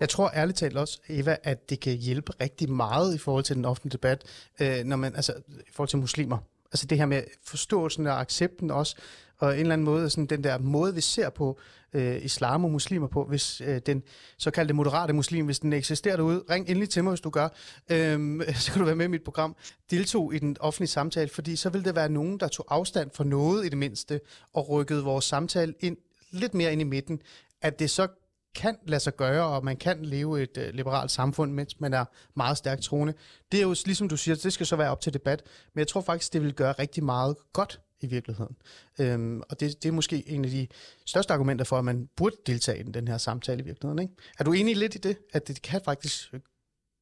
Jeg tror ærligt talt også, Eva, at det kan hjælpe rigtig meget i forhold til den offentlige debat, øh, når man, altså, i forhold til muslimer. Altså det her med forståelsen og accepten også, og en eller anden måde, sådan den der måde, vi ser på øh, islam og muslimer på, hvis øh, den såkaldte moderate muslim, hvis den eksisterer derude, ring endelig til mig, hvis du gør, øh, så kan du være med i mit program, deltog i den offentlige samtale, fordi så vil det være nogen, der tog afstand for noget i det mindste, og rykkede vores samtale ind, lidt mere ind i midten, at det så kan lade sig gøre, og man kan leve i et øh, liberalt samfund, mens man er meget stærkt troende. Det er jo, ligesom du siger, det skal så være op til debat, men jeg tror faktisk, det vil gøre rigtig meget godt i virkeligheden. Øhm, og det, det er måske en af de største argumenter for, at man burde deltage i den, den her samtale i virkeligheden. Ikke? Er du enig lidt i det, at det kan faktisk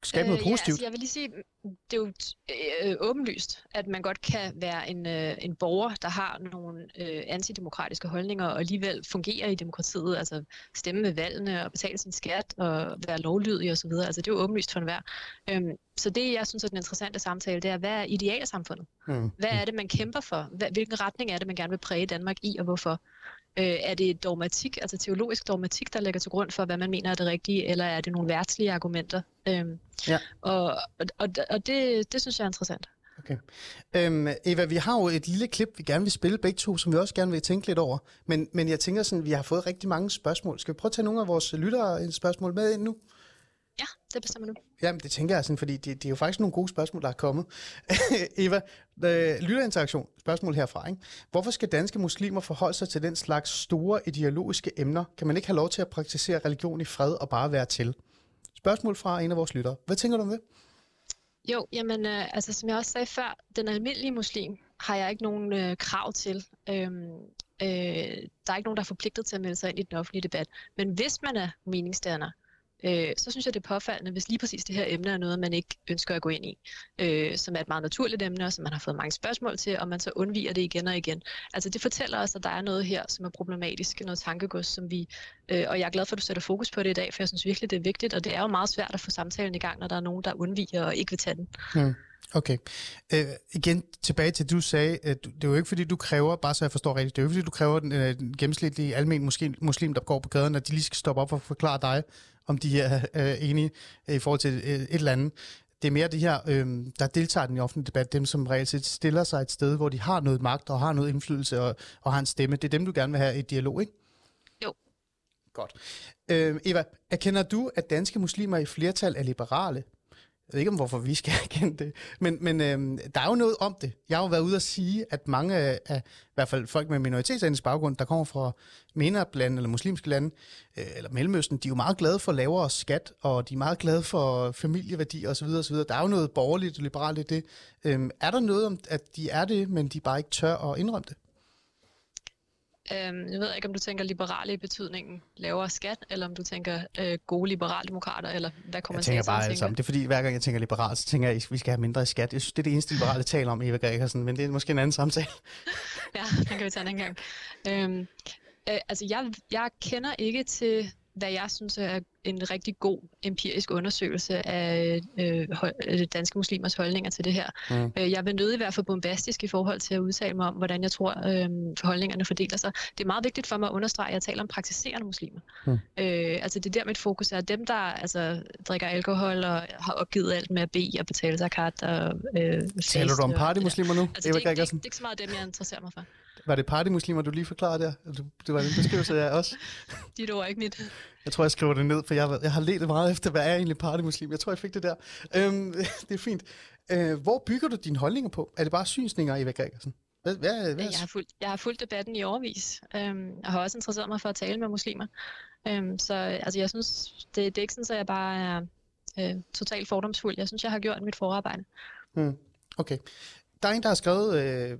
skabe noget Ja, positivt? altså, jeg vil lige sige, det er jo øh, åbenlyst, at man godt kan være en, øh, en borger, der har nogle øh, antidemokratiske holdninger, og alligevel fungerer i demokratiet, altså stemme ved valgene og betale sin skat og være lovlydig osv. Altså det er jo åbenlyst for enhver. Øhm, så det, jeg synes er den interessante samtale, det er, hvad er idealsamfundet? Mm. Hvad er det, man kæmper for? Hvilken retning er det, man gerne vil præge Danmark i, og hvorfor? Øh, er det dogmatik, altså teologisk dogmatik, der ligger til grund for, hvad man mener er det rigtige, eller er det nogle værtslige argumenter? Øhm, Ja. Og, og, og, det, det synes jeg er interessant. Okay. Øhm, Eva, vi har jo et lille klip, vi gerne vil spille begge to, som vi også gerne vil tænke lidt over. Men, men jeg tænker sådan, vi har fået rigtig mange spørgsmål. Skal vi prøve at tage nogle af vores lyttere spørgsmål med ind nu? Ja, det bestemmer du. Jamen, det tænker jeg sådan, fordi det, det er jo faktisk nogle gode spørgsmål, der er kommet. Eva, øh, lytterinteraktion, spørgsmål herfra. Ikke? Hvorfor skal danske muslimer forholde sig til den slags store ideologiske emner? Kan man ikke have lov til at praktisere religion i fred og bare være til? Spørgsmål fra en af vores lyttere. Hvad tænker du om det? Jo, jamen, øh, altså som jeg også sagde før, den almindelige muslim har jeg ikke nogen øh, krav til. Øhm, øh, der er ikke nogen, der er forpligtet til at melde sig ind i den offentlige debat. Men hvis man er meningsdanner, øh, så synes jeg, det er påfaldende, hvis lige præcis det her emne er noget, man ikke ønsker at gå ind i, øh, som er et meget naturligt emne, og som man har fået mange spørgsmål til, og man så undviger det igen og igen. Altså det fortæller os, at der er noget her, som er problematisk, noget tankegods, som vi, øh, og jeg er glad for, at du sætter fokus på det i dag, for jeg synes virkelig, det er vigtigt, og det er jo meget svært at få samtalen i gang, når der er nogen, der undviger og ikke vil tage den. Hmm. Okay. Øh, igen tilbage til, du sagde, at det er jo ikke fordi, du kræver, bare så jeg forstår rigtigt, det er jo ikke fordi, du kræver den, øh, den gennemsnitlige almen muslim, muslim, der går på gaden, at de lige skal stoppe op og forklare dig, om de er øh, enige i forhold til øh, et eller andet. Det er mere de her, øh, der deltager i den offentlige debat, dem som reelt set stiller sig et sted, hvor de har noget magt og har noget indflydelse og, og har en stemme. Det er dem, du gerne vil have i dialog, ikke? Jo. Godt. Øh, Eva, erkender du, at danske muslimer i flertal er liberale? Jeg ved ikke, om hvorfor vi skal erkende det, men, men øhm, der er jo noget om det. Jeg har jo været ude at sige, at mange af, i hvert fald folk med minoritetsetnisk baggrund, der kommer fra MENAP-lande eller muslimske lande, øh, eller Mellemøsten, de er jo meget glade for lavere skat, og de er meget glade for familieværdi osv. osv. Der er jo noget borgerligt og liberalt i det. Øhm, er der noget om, at de er det, men de bare ikke tør at indrømme det? Øhm, jeg ved ikke, om du tænker liberale i betydningen lavere skat, eller om du tænker øh, gode liberaldemokrater, eller hvad kommer Jeg tænker bare alt sammen. Det er fordi, hver gang jeg tænker liberalt, så tænker jeg, at vi skal have mindre i skat. Jeg synes, det er det eneste liberale taler om, Eva Gregersen, men det er måske en anden samtale. Ja, den kan vi tage en anden gang. Øhm, øh, altså, jeg, jeg kender ikke til, hvad jeg synes er en rigtig god empirisk undersøgelse af øh, hold, øh, danske muslimers holdninger til det her. Mm. Øh, jeg vil nødig være for bombastisk i forhold til at udtale mig om, hvordan jeg tror, øh, holdningerne fordeler sig. Det er meget vigtigt for mig at understrege, at jeg taler om praktiserende muslimer. Mm. Øh, altså det er der, mit fokus er. Dem, der altså, drikker alkohol og har opgivet alt med at bede og betale zakat og øh, Taler du om partymuslimer nu, Altså, det, det, det, Gregersen? det er ikke så meget dem, jeg interesserer mig for. Var det partymuslimer, du lige forklarede der? Det var en beskrivelse af os. Dit ord er ikke mit. Jeg tror, jeg skriver det ned, for jeg, jeg har let meget efter, hvad er egentlig partymuslim. Jeg tror, jeg fik det der. Øhm, det er fint. Øh, hvor bygger du dine holdninger på? Er det bare synsninger, Eva Gregersen? Hvad, hvad, hvad? Jeg har, fulgt, jeg har fulgt debatten i overvis. Øhm, jeg har også interesseret mig for at tale med muslimer. Øhm, så altså, jeg synes, det, det er ikke sådan, at jeg bare er øh, totalt fordomsfuld. Jeg synes, jeg har gjort mit forarbejde. Hmm. Okay. Der er en, der har skrevet øh,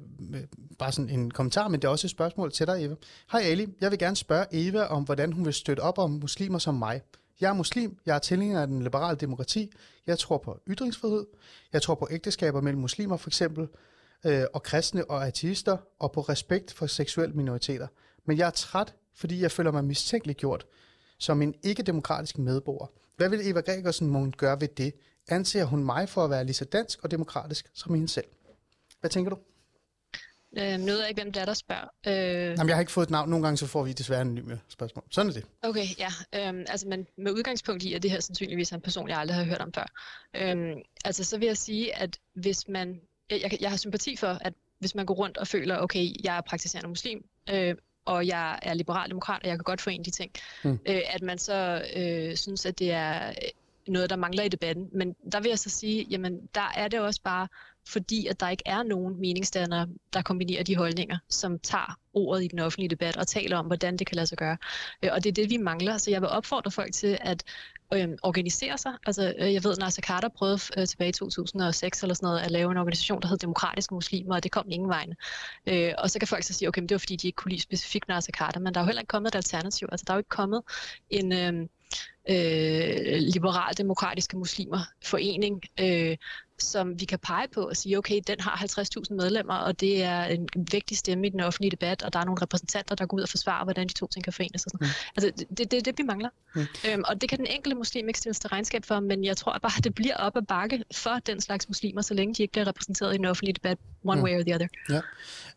bare sådan en kommentar, men det er også et spørgsmål til dig, Eva. Hej Ali, jeg vil gerne spørge Eva om, hvordan hun vil støtte op om muslimer som mig. Jeg er muslim, jeg er tilhænger af den liberale demokrati, jeg tror på ytringsfrihed, jeg tror på ægteskaber mellem muslimer for eksempel, øh, og kristne og ateister, og på respekt for seksuelle minoriteter. Men jeg er træt, fordi jeg føler mig mistænkeliggjort som en ikke-demokratisk medborger. Hvad vil Eva Gregersen må gøre ved det? Anser hun mig for at være lige så dansk og demokratisk som hende selv? Hvad tænker du? Øh, nu ved jeg ikke, hvem det er, der spørger. Øh, Jamen, jeg har ikke fået et navn. Nogle gange så får vi desværre anonyme spørgsmål. Sådan er det. Okay, ja. Øhm, altså, men med udgangspunkt i, at det her sandsynligvis er en person, jeg aldrig har hørt om før. Øhm, altså, så vil jeg sige, at hvis man... Jeg, jeg har sympati for, at hvis man går rundt og føler, okay, jeg er praktiserende muslim, øh, og jeg er liberal demokrat, og jeg kan godt forene de ting, mm. øh, at man så øh, synes, at det er noget, der mangler i debatten. Men der vil jeg så sige, jamen der er det også bare fordi, at der ikke er nogen meningsdannere, der kombinerer de holdninger, som tager ordet i den offentlige debat og taler om, hvordan det kan lade sig gøre. Øh, og det er det, vi mangler. Så jeg vil opfordre folk til at øh, organisere sig. Altså, øh, jeg ved, Nasser Carter prøvede øh, tilbage i 2006 eller sådan noget, at lave en organisation, der hed Demokratiske Muslimer, og det kom ingen vejen. Øh, og så kan folk så sige, okay, men det var fordi, de ikke kunne lide specifikt Nasser Carter, men der er jo heller ikke kommet et alternativ. Altså, der er jo ikke kommet en... Øh, øh, liberaldemokratiske muslimer forening, øh, som vi kan pege på og sige, okay, den har 50.000 medlemmer, og det er en vigtig stemme i den offentlige debat, og der er nogle repræsentanter, der går ud og forsvarer, hvordan de to ting kan forenes. Og sådan. Mm. Altså, det er det, det, vi mangler. Mm. Øhm, og det kan den enkelte muslim ikke stille til regnskab for, men jeg tror bare, at det bliver op ad bakke for den slags muslimer, så længe de ikke bliver repræsenteret i den offentlige debat, one mm. way or the other. Ja.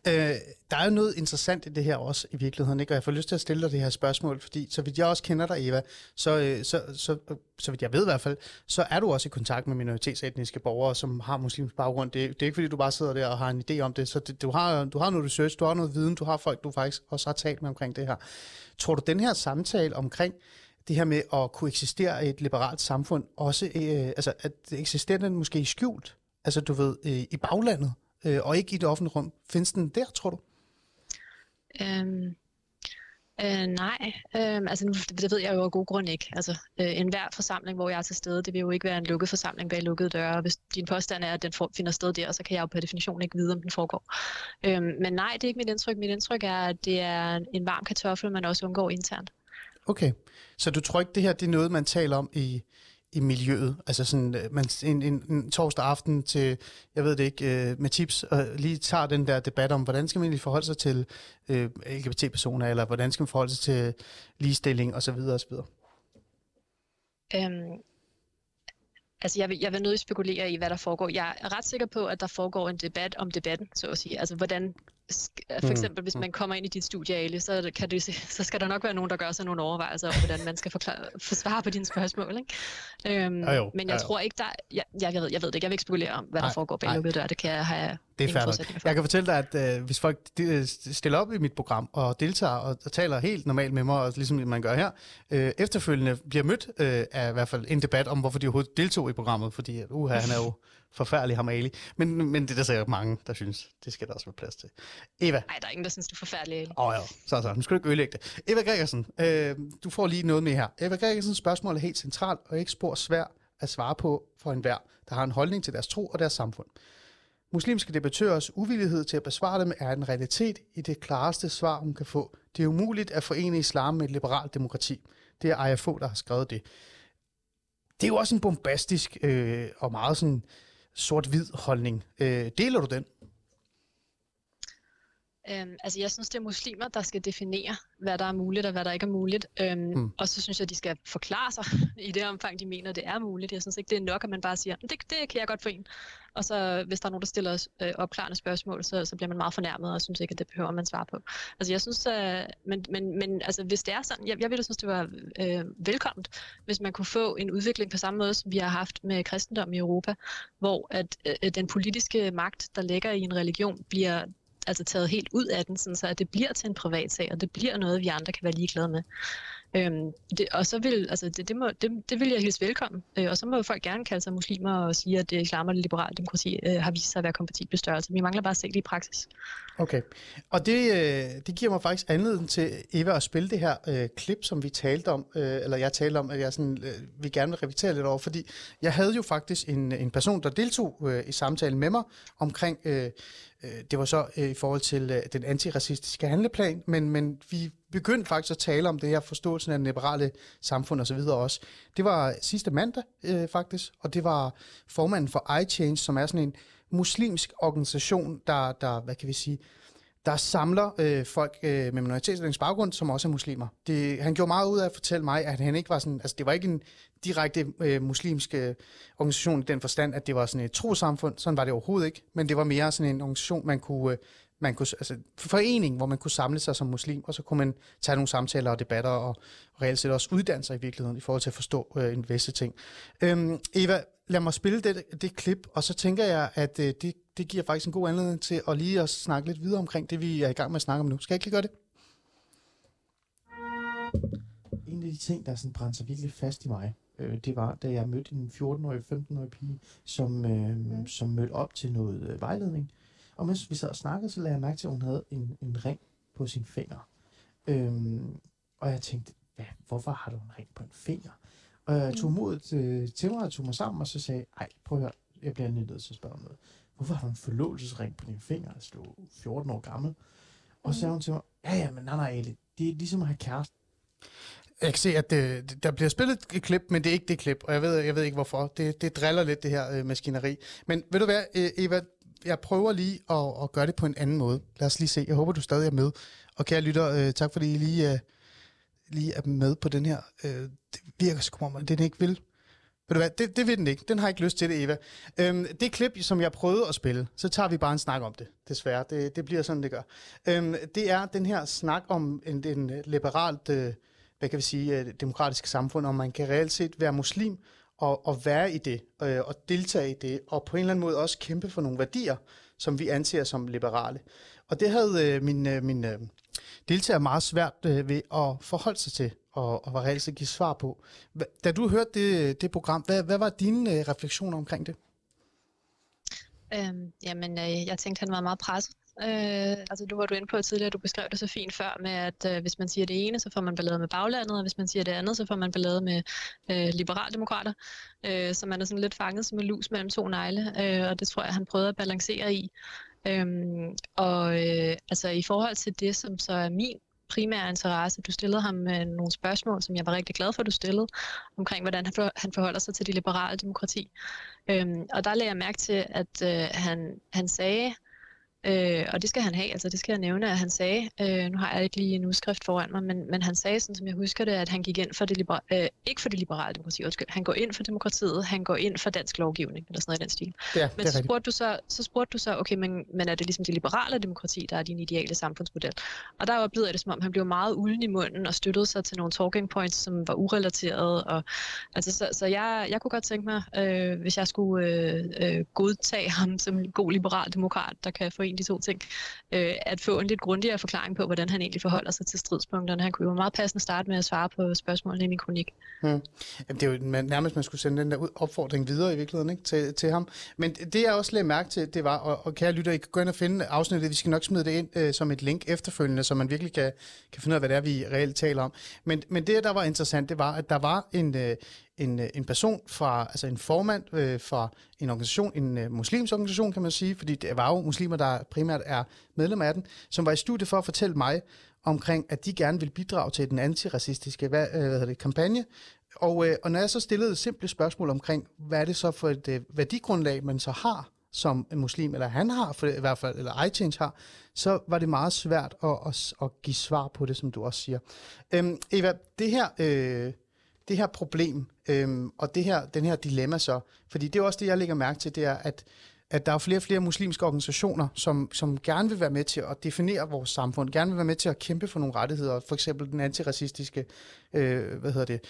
Øh, der er jo noget interessant i det her også i virkeligheden, ikke? og jeg får lyst til at stille dig det her spørgsmål, fordi så vidt jeg også kender dig, Eva, så, øh, så, så, så vidt jeg ved i hvert fald, så er du også i kontakt med minoritetsetniske borgere, som har muslimsk baggrund. Det, det er ikke fordi, du bare sidder der og har en idé om det, så det, du, har, du har noget research, du har noget viden, du har folk, du faktisk også har talt med omkring det her. Tror du, den her samtale omkring det her med at kunne eksistere i et liberalt samfund, også øh, altså, at eksisterer den måske i skjult, altså du ved, øh, i baglandet, øh, og ikke i det offentlige rum. Findes den der, tror du? Um, Øh, nej, øh, altså nu, det ved jeg jo af god grund ikke. Altså øh, enhver forsamling, hvor jeg er til stede, det vil jo ikke være en lukket forsamling bag lukkede døre. Hvis din påstand er, at den for, finder sted der, så kan jeg jo per definition ikke vide, om den foregår. Øh, men nej, det er ikke mit indtryk. Mit indtryk er, at det er en varm kartoffel, man også undgår internt. Okay, så du tror ikke, det her det er noget, man taler om i, i miljøet. Altså sådan, øh, man, en, en, en torsdag aften til, jeg ved det ikke, øh, med tips, og lige tager den der debat om, hvordan skal man egentlig forholde sig til øh, LGBT-personer, eller hvordan skal man forholde sig til ligestilling osv. osv. Øhm, Altså, jeg vil, jeg vil nødig spekulere i, hvad der foregår. Jeg er ret sikker på, at der foregår en debat om debatten, så at sige. Altså, hvordan for mm. eksempel, hvis mm. man kommer ind i dit studie, Ali, så, kan du, så skal der nok være nogen, der gør sig nogle overvejelser om, hvordan man skal forklare, forsvare på dine spørgsmål. Ikke? Øhm, ja, jo, men jeg ja, tror ikke, der... Jeg, jeg, ved, jeg ved det ikke. Jeg vil ikke spekulere om, hvad der foregår bag lukkede dør. Det kan jeg have det er færdigt. Jeg kan fortælle dig, at øh, hvis folk de, stiller op i mit program og deltager og, og taler helt normalt med mig, og ligesom man gør her, øh, efterfølgende bliver mødt øh, af i hvert fald en debat om, hvorfor de overhovedet deltog i programmet, fordi uh, han er jo forfærdelig ham Ali. Men, men det er der sikkert mange, der synes, det skal der også være plads til. Eva. Nej, der er ingen, der synes, du er forfærdelig. Åh oh, ja, så så. Nu skal du ikke ødelægge det. Eva Gregersen, øh, du får lige noget med her. Eva Gregersens spørgsmål er helt centralt og ikke spor svært at svare på for enhver, der har en holdning til deres tro og deres samfund. Muslimske debattørers uvillighed til at besvare dem er en realitet i det klareste svar, hun kan få. Det er umuligt at forene islam med et liberalt demokrati. Det er Aya Fogh, der har skrevet det. Det er jo også en bombastisk øh, og meget sådan sort-hvid holdning. Øh, deler du den? Øhm, altså jeg synes, det er muslimer, der skal definere, hvad der er muligt og hvad der ikke er muligt. Øhm, mm. Og så synes jeg, de skal forklare sig i det omfang, de mener, det er muligt. Jeg synes ikke, det er nok, at man bare siger, det, det kan jeg godt for en. Og så hvis der er nogen, der stiller øh, opklarende spørgsmål, så, så bliver man meget fornærmet og synes ikke, at det behøver man svare på. Altså jeg synes, øh, men, men, men altså, hvis det er sådan, jeg, jeg ville synes, det var øh, velkomment, hvis man kunne få en udvikling på samme måde, som vi har haft med kristendom i Europa, hvor at øh, den politiske magt, der ligger i en religion, bliver altså taget helt ud af den, sådan så at det bliver til en privat sag, og det bliver noget, vi andre kan være ligeglade med. Øhm, det, og så vil, altså det, det, må, det, det vil jeg hilse velkommen. Øh, og så må folk gerne kalde sig muslimer og sige, at islam og det liberale demokrati øh, har vist sig at være kompatible størrelser. Vi mangler bare at se det i praksis. Okay. Og det, øh, det giver mig faktisk anledning til, Eva, at spille det her øh, klip, som vi talte om, øh, eller jeg talte om, at jeg sådan, øh, vi gerne vil repetere lidt over, fordi jeg havde jo faktisk en, en person, der deltog øh, i samtalen med mig omkring øh, Øh, det var så øh, i forhold til øh, den antiracistiske handleplan, men, men vi begyndte faktisk at tale om det her forståelsen af den liberale samfund osv. også. Det var sidste mandag øh, faktisk, og det var formanden for iChange, som er sådan en muslimsk organisation, der, der hvad kan vi sige, der samler øh, folk øh, med minoritetsbaggrund, som også er muslimer. Det, han gjorde meget ud af at fortælle mig, at han ikke var sådan, altså det var ikke en direkte øh, muslimske øh, organisation i den forstand, at det var sådan et trosamfund. Sådan var det overhovedet ikke. Men det var mere sådan en organisation, man kunne, øh, man kunne altså forening, hvor man kunne samle sig som muslim, og så kunne man tage nogle samtaler og debatter, og, og reelt set også uddanne sig i virkeligheden, i forhold til at forstå øh, en visse ting. Øhm, Eva, lad mig spille det, det klip, og så tænker jeg, at øh, det, det giver faktisk en god anledning til at lige at snakke lidt videre omkring det, vi er i gang med at snakke om nu. Skal jeg ikke lige gøre det? En af de ting, der sådan brænder sig virkelig fast i mig, øh, det var, da jeg mødte en 14-årig, 15-årig pige, som, øh, mm. som mødte op til noget øh, vejledning. Og mens vi sad og snakkede, så lagde jeg mærke til, at hun havde en, en ring på sin finger. Øhm, og jeg tænkte, hvad, hvorfor har du en ring på en finger? Og jeg tog mm. modet øh, til mig og tog mig sammen, og så sagde ej, prøv at høre, jeg bliver nødt til at spørge om noget. Hvorfor har du en forlovelsesring på din finger? Altså, du er 14 år gammel. Og så sagde hun til mig, ja, ja, men nej, nej, Ali, det er ligesom at have kæreste. Jeg kan se, at det, der bliver spillet et klip, men det er ikke det klip, og jeg ved, jeg ved ikke hvorfor. Det, det driller lidt, det her øh, maskineri. Men ved du hvad, øh, Eva, jeg prøver lige at, at gøre det på en anden måde. Lad os lige se. Jeg håber, du stadig er med. Og kære lytter, øh, tak fordi I lige, øh, lige er med på den her. Øh, det virker sgu om, at den ikke vil. Ved du hvad, det, det vil den ikke. Den har ikke lyst til det, Eva. Øhm, det klip, som jeg prøvede at spille, så tager vi bare en snak om det, desværre. Det, det bliver sådan, det gør. Øhm, det er den her snak om en, en liberalt, øh, hvad kan vi sige, øh, samfund, om man kan reelt set være muslim og, og være i det, øh, og deltage i det, og på en eller anden måde også kæmpe for nogle værdier, som vi anser som liberale. Og det havde øh, min, øh, min øh, deltager meget svært øh, ved at forholde sig til, og, og var reelt give svar på. Da du hørte det, det program, hvad, hvad var dine øh, refleksioner omkring det? Øhm, jamen, øh, jeg tænkte, han var meget presset. Øh, altså, du var du inde på tidligere, du beskrev det så fint før med, at øh, hvis man siger det ene, så får man ballade med baglandet, og hvis man siger det andet, så får man ballade med øh, liberaldemokrater. Øh, så man er sådan lidt fanget som en lus mellem to negle, øh, og det tror jeg, han prøvede at balancere i. Øhm, og øh, altså i forhold til det, som så er min primære interesse. Du stillede ham øh, nogle spørgsmål, som jeg var rigtig glad for, at du stillede, omkring hvordan han forholder sig til det liberale demokrati. Øhm, og der lagde jeg mærke til, at øh, han, han sagde, Øh, og det skal han have, altså det skal jeg nævne, at han sagde, øh, nu har jeg ikke lige en udskrift foran mig, men, men han sagde, sådan som jeg husker det, at han gik ind for det libera- øh, ikke for det liberale demokrati, undskyld, han går ind for demokratiet, han går ind for dansk lovgivning, eller sådan noget i den stil. Ja, men så spurgte, du så, så spurgte du så, okay, men, men er det ligesom det liberale demokrati, der er din ideale samfundsmodel? Og der oplevede jeg det, som om han blev meget ulden i munden og støttede sig til nogle talking points, som var urelaterede. Og, altså, så, så jeg, jeg kunne godt tænke mig, øh, hvis jeg skulle øh, øh, godtage ham som en god liberal demokrat, der kan få de to ting, øh, at få en lidt grundigere forklaring på, hvordan han egentlig forholder sig til stridspunkterne. Han kunne jo meget passende starte med at svare på spørgsmålene i min kronik. Hmm. Jamen, det er jo nærmest, man skulle sende den der opfordring videre i virkeligheden ikke? Til, til ham. Men det jeg også lagde mærke til, det var, og, og kære lytter, I kan gå ind og finde afsnittet, vi skal nok smide det ind øh, som et link efterfølgende, så man virkelig kan, kan finde ud af, hvad det er, vi reelt taler om. Men, men det, der var interessant, det var, at der var en, øh, en, øh, en person fra, altså en formand øh, fra en organisation, en øh, muslimsk organisation, kan man sige, fordi det var jo muslimer, der primært er medlem af den, som var i studiet for at fortælle mig omkring, at de gerne vil bidrage til den antiracistiske hvad, øh, hvad hedder det, kampagne. Og, øh, og når jeg så stillede et simpelt spørgsmål omkring, hvad er det så for et øh, værdigrundlag, man så har som en muslim, eller han har, for i hvert fald, eller iChange har, så var det meget svært at, at, at give svar på det, som du også siger. Øhm, Eva, det her... Øh, det her problem, øhm, og det her, den her dilemma så, fordi det er også det, jeg lægger mærke til, det er, at, at der er flere og flere muslimske organisationer, som, som gerne vil være med til at definere vores samfund, gerne vil være med til at kæmpe for nogle rettigheder, for eksempel den antiracistiske, øh, hvad hedder det,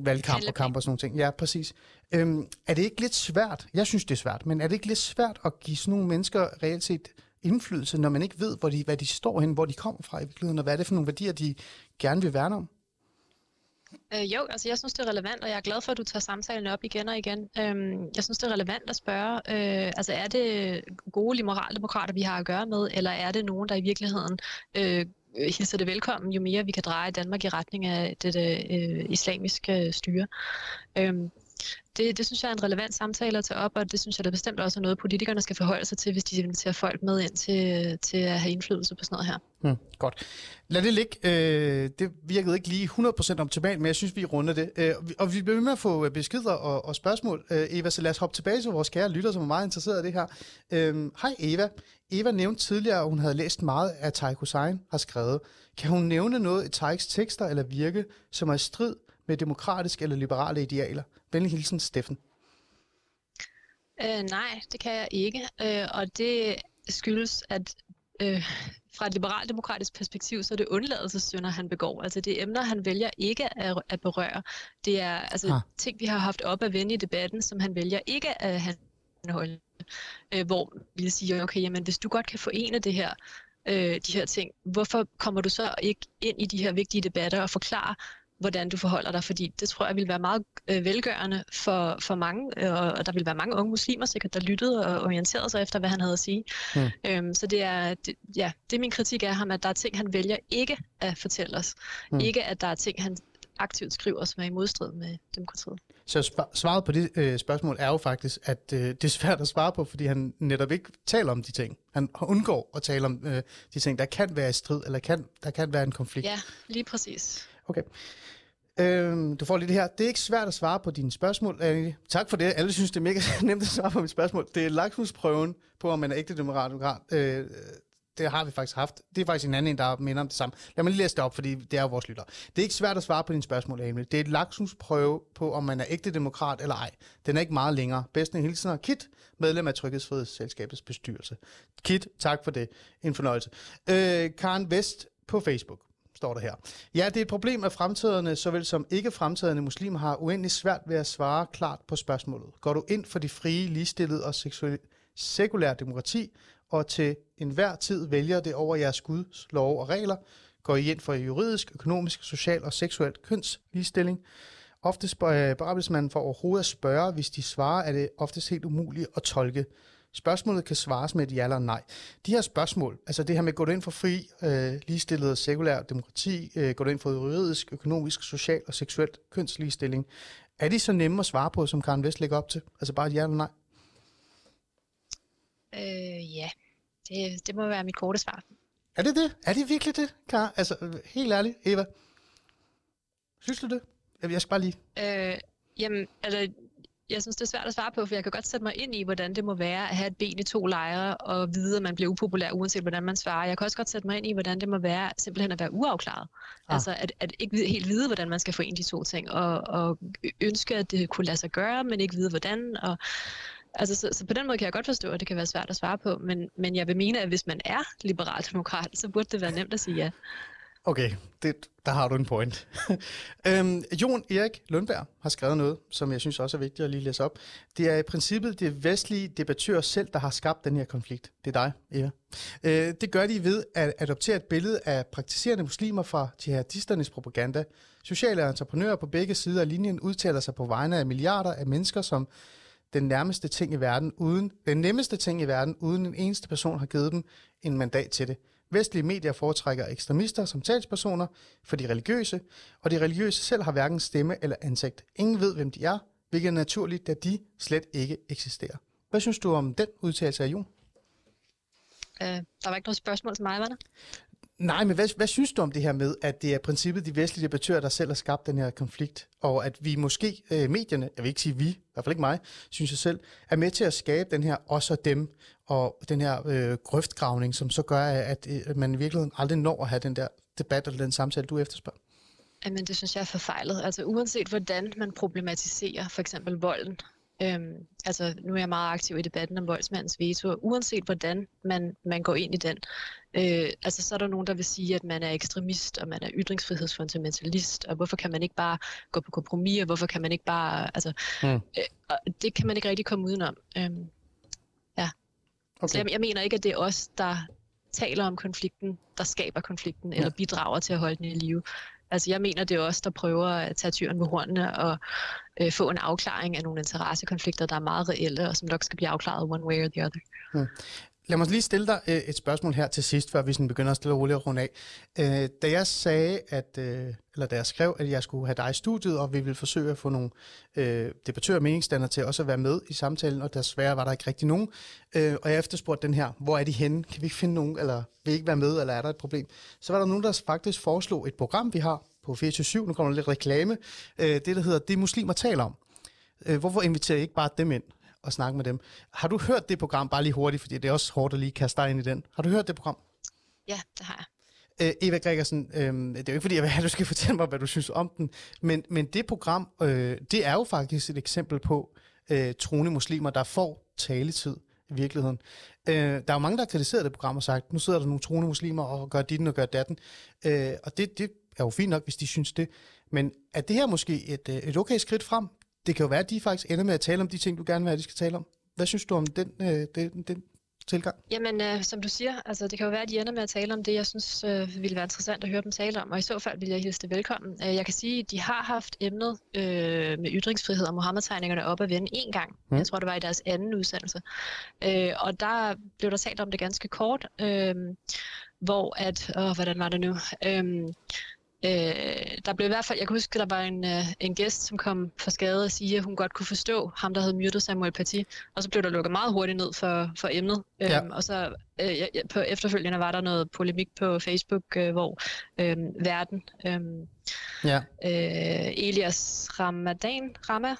valgkamp og kamp og sådan nogle ting. Ja, præcis. Øhm, er det ikke lidt svært, jeg synes det er svært, men er det ikke lidt svært at give sådan nogle mennesker reelt set indflydelse, når man ikke ved, hvor de, hvad de står hen, hvor de kommer fra i virkeligheden, og hvad er det for nogle værdier, de gerne vil værne om? Øh, jo, altså jeg synes, det er relevant, og jeg er glad for, at du tager samtalen op igen og igen. Øhm, jeg synes, det er relevant at spørge, øh, altså er det gode liberaldemokrater, vi har at gøre med, eller er det nogen, der i virkeligheden øh, hilser det velkommen, jo mere vi kan dreje Danmark i retning af det øh, islamiske styre. Øhm, det, det synes jeg er en relevant samtale at tage op, og det synes jeg da bestemt også er noget, politikerne skal forholde sig til, hvis de inviterer folk med ind til, til at have indflydelse på sådan noget her. Hmm, godt. Lad det ligge. Øh, det virkede ikke lige 100% optimalt, men jeg synes, vi runder det. Øh, og vi bliver med at få beskeder og, og spørgsmål. Øh, Eva, så lad os hoppe tilbage til vores kære lytter, som er meget interesseret i det her. Øh, hej Eva. Eva nævnte tidligere, at hun havde læst meget af Tarik Hussein har skrevet. Kan hun nævne noget i Tariks tekster eller virke, som er i strid med demokratiske eller liberale idealer? Venlig hilsen, Steffen. Øh, nej, det kan jeg ikke. Øh, og det skyldes, at øh, fra et liberalt-demokratisk perspektiv, så er det undladelsessynder, han begår. Altså det er emner, han vælger ikke at, at berøre. Det er altså ah. ting, vi har haft op at vende i debatten, som han vælger ikke at handholde. Øh, hvor vi siger, okay, jamen, hvis du godt kan forene det her, øh, de her ting, hvorfor kommer du så ikke ind i de her vigtige debatter og forklare, hvordan du forholder dig, fordi det tror jeg vil være meget øh, velgørende for, for mange, øh, og der vil være mange unge muslimer sikkert, der lyttede og orienterede sig efter, hvad han havde at sige. Mm. Øhm, så det er, det, ja, det er min kritik af ham, at der er ting, han vælger ikke at fortælle os. Mm. Ikke at der er ting, han aktivt skriver, som er i modstrid med demokratiet. Så svaret på det øh, spørgsmål er jo faktisk, at øh, det er svært at svare på, fordi han netop ikke taler om de ting. Han undgår at tale om øh, de ting, der kan være i strid, eller kan, der kan være en konflikt. Ja, lige præcis. Okay. Øhm, du får lige det her. Det er ikke svært at svare på dine spørgsmål, Annie. Tak for det. Alle synes, det er mega nemt at svare på mit spørgsmål. Det er lakmusprøven på, om man er ægte demokrat. Øh, det har vi faktisk haft. Det er faktisk en anden, der minder om det samme. Lad mig lige læse det op, fordi det er jo vores lytter. Det er ikke svært at svare på dine spørgsmål, Emil. Det er et laksusprøve på, om man er ægte demokrat eller ej. Den er ikke meget længere. Bedste hilsener, Kit, medlem af Tryghedsfrihedsselskabets bestyrelse. Kit, tak for det. En fornøjelse. Øh, Karen Vest på Facebook står der her. Ja, det er et problem, at fremtiderne, såvel som ikke fremtidende muslimer, har uendelig svært ved at svare klart på spørgsmålet. Går du ind for de frie, ligestillede og sekulære demokrati, og til enhver tid vælger det over jeres Guds lov og regler, går I ind for juridisk, økonomisk, social og seksuel kønsligestilling. Ofte spørger man for overhovedet at spørge, hvis de svarer, er det oftest helt umuligt at tolke. Spørgsmålet kan svares med et ja eller nej. De her spørgsmål, altså det her med, går du ind for fri, øh, ligestillet sekulær demokrati, øh, går du ind for juridisk, økonomisk, social og seksuel kønsligestilling, er de så nemme at svare på, som Karen Vest lægger op til? Altså bare et ja eller nej? Øh, ja, det, det må være mit korte svar. Er det det? Er det virkelig det, Karen? Altså, helt ærligt, Eva. Synes du det? Jeg skal bare lige... Øh, jamen, altså, jeg synes, det er svært at svare på, for jeg kan godt sætte mig ind i, hvordan det må være at have et ben i to lejre og vide, at man bliver upopulær, uanset hvordan man svarer. Jeg kan også godt sætte mig ind i, hvordan det må være simpelthen at være uafklaret. Ah. Altså at, at ikke helt vide, hvordan man skal få ind de to ting, og, og ønske, at det kunne lade sig gøre, men ikke vide, hvordan. Og, Altså, så, så på den måde kan jeg godt forstå, at det kan være svært at svare på, men, men jeg vil mene, at hvis man er liberal demokrat, så burde det være nemt at sige ja. Okay, det, der har du en point. øhm, Jon Erik Lundberg har skrevet noget, som jeg synes også er vigtigt at lige læse op. Det er i princippet det vestlige debattør selv, der har skabt den her konflikt. Det er dig, Eva. Øh, det gør de ved at adoptere et billede af praktiserende muslimer fra jihadisternes propaganda. Sociale entreprenører på begge sider af linjen udtaler sig på vegne af milliarder af mennesker, som den nærmeste ting i verden, uden den nemmeste ting i verden, uden en eneste person har givet dem en mandat til det. Vestlige medier foretrækker ekstremister som talspersoner for de religiøse, og de religiøse selv har hverken stemme eller ansigt. Ingen ved, hvem de er, hvilket er naturligt, da de slet ikke eksisterer. Hvad synes du om den udtalelse af Jon? Øh, der var ikke noget spørgsmål til mig, var der? Nej, men hvad, hvad synes du om det her med, at det er princippet de vestlige debattører, der selv har skabt den her konflikt, og at vi måske, øh, medierne, jeg vil ikke sige vi, i hvert fald ikke mig, synes jeg selv, er med til at skabe den her os og dem, og den her øh, grøftgravning, som så gør, at, at man i virkeligheden aldrig når at have den der debat eller den samtale, du efterspørger? Jamen, det synes jeg er forfejlet. Altså uanset hvordan man problematiserer for eksempel volden, Øhm, altså, nu er jeg meget aktiv i debatten om voldsmandens veto, uanset hvordan man, man går ind i den. Øh, altså, så er der nogen, der vil sige, at man er ekstremist, og man er ytringsfrihedsfundamentalist, og hvorfor kan man ikke bare gå på kompromis, og hvorfor kan man ikke bare... Altså, mm. øh, det kan man ikke rigtig komme udenom. Øhm. Okay. Så jeg, jeg mener ikke, at det er os, der taler om konflikten, der skaber konflikten, ja. eller bidrager til at holde den i live. Altså jeg mener, det er os, der prøver at tage tyren med hornene og øh, få en afklaring af nogle interessekonflikter, der er meget reelle, og som nok skal blive afklaret one way or the other. Hmm. Lad mig lige stille dig øh, et spørgsmål her til sidst, før vi sådan begynder at stille roligt og runde af. Øh, da jeg sagde, at, øh, eller da jeg skrev, at jeg skulle have dig i studiet, og vi ville forsøge at få nogle øh, debattører og meningsstander til også at være med i samtalen, og desværre var der ikke rigtig nogen. Øh, og jeg efterspurgte den her, hvor er de henne? Kan vi ikke finde nogen, eller vil I ikke være med, eller er der et problem? Så var der nogen, der faktisk foreslog et program, vi har på 24 nu kommer der lidt reklame, øh, det der hedder Det muslimer taler om. Øh, hvorfor inviterer I ikke bare dem ind? Og snakke med dem. Har du hørt det program, bare lige hurtigt, fordi det er også hårdt at lige kaste dig ind i den. Har du hørt det program? Ja, det har jeg. Øh, Eva Gregersen, øh, det er jo ikke fordi, jeg vil have, at du skal fortælle mig, hvad du synes om den, men, men det program, øh, det er jo faktisk et eksempel på øh, troende muslimer, der får taletid i virkeligheden. Øh, der er jo mange, der har kritiseret det program og sagt, nu sidder der nogle troende muslimer og gør dit og gør datten. Øh, og det, det er jo fint nok, hvis de synes det. Men er det her måske et, øh, et okay skridt frem? Det kan jo være, at de faktisk ender med at tale om de ting, du gerne vil have, at de skal tale om. Hvad synes du om den, øh, den, den tilgang? Jamen, øh, som du siger, altså, det kan jo være, at de ender med at tale om det, jeg synes øh, ville være interessant at høre dem tale om, og i så fald vil jeg hilse det velkommen. Øh, jeg kan sige, at de har haft emnet øh, med ytringsfrihed og Mohammed-tegningerne op at vende en gang. Mm. Jeg tror, det var i deres anden udsendelse. Øh, og der blev der talt om det ganske kort, øh, hvor at, åh, hvordan var det nu? Øh, Øh, der blev i hvert fald, jeg kan huske, at der var en, øh, en gæst, som kom for skade og sige, at hun godt kunne forstå ham, der havde myrdet Samuel Paty. Og så blev der lukket meget hurtigt ned for, for emnet. Ja. Øhm, og så øh, ja, på efterfølgende var der noget polemik på Facebook, øh, hvor øh, verden, øh, ja. øh, Elias Ramadan, Rama,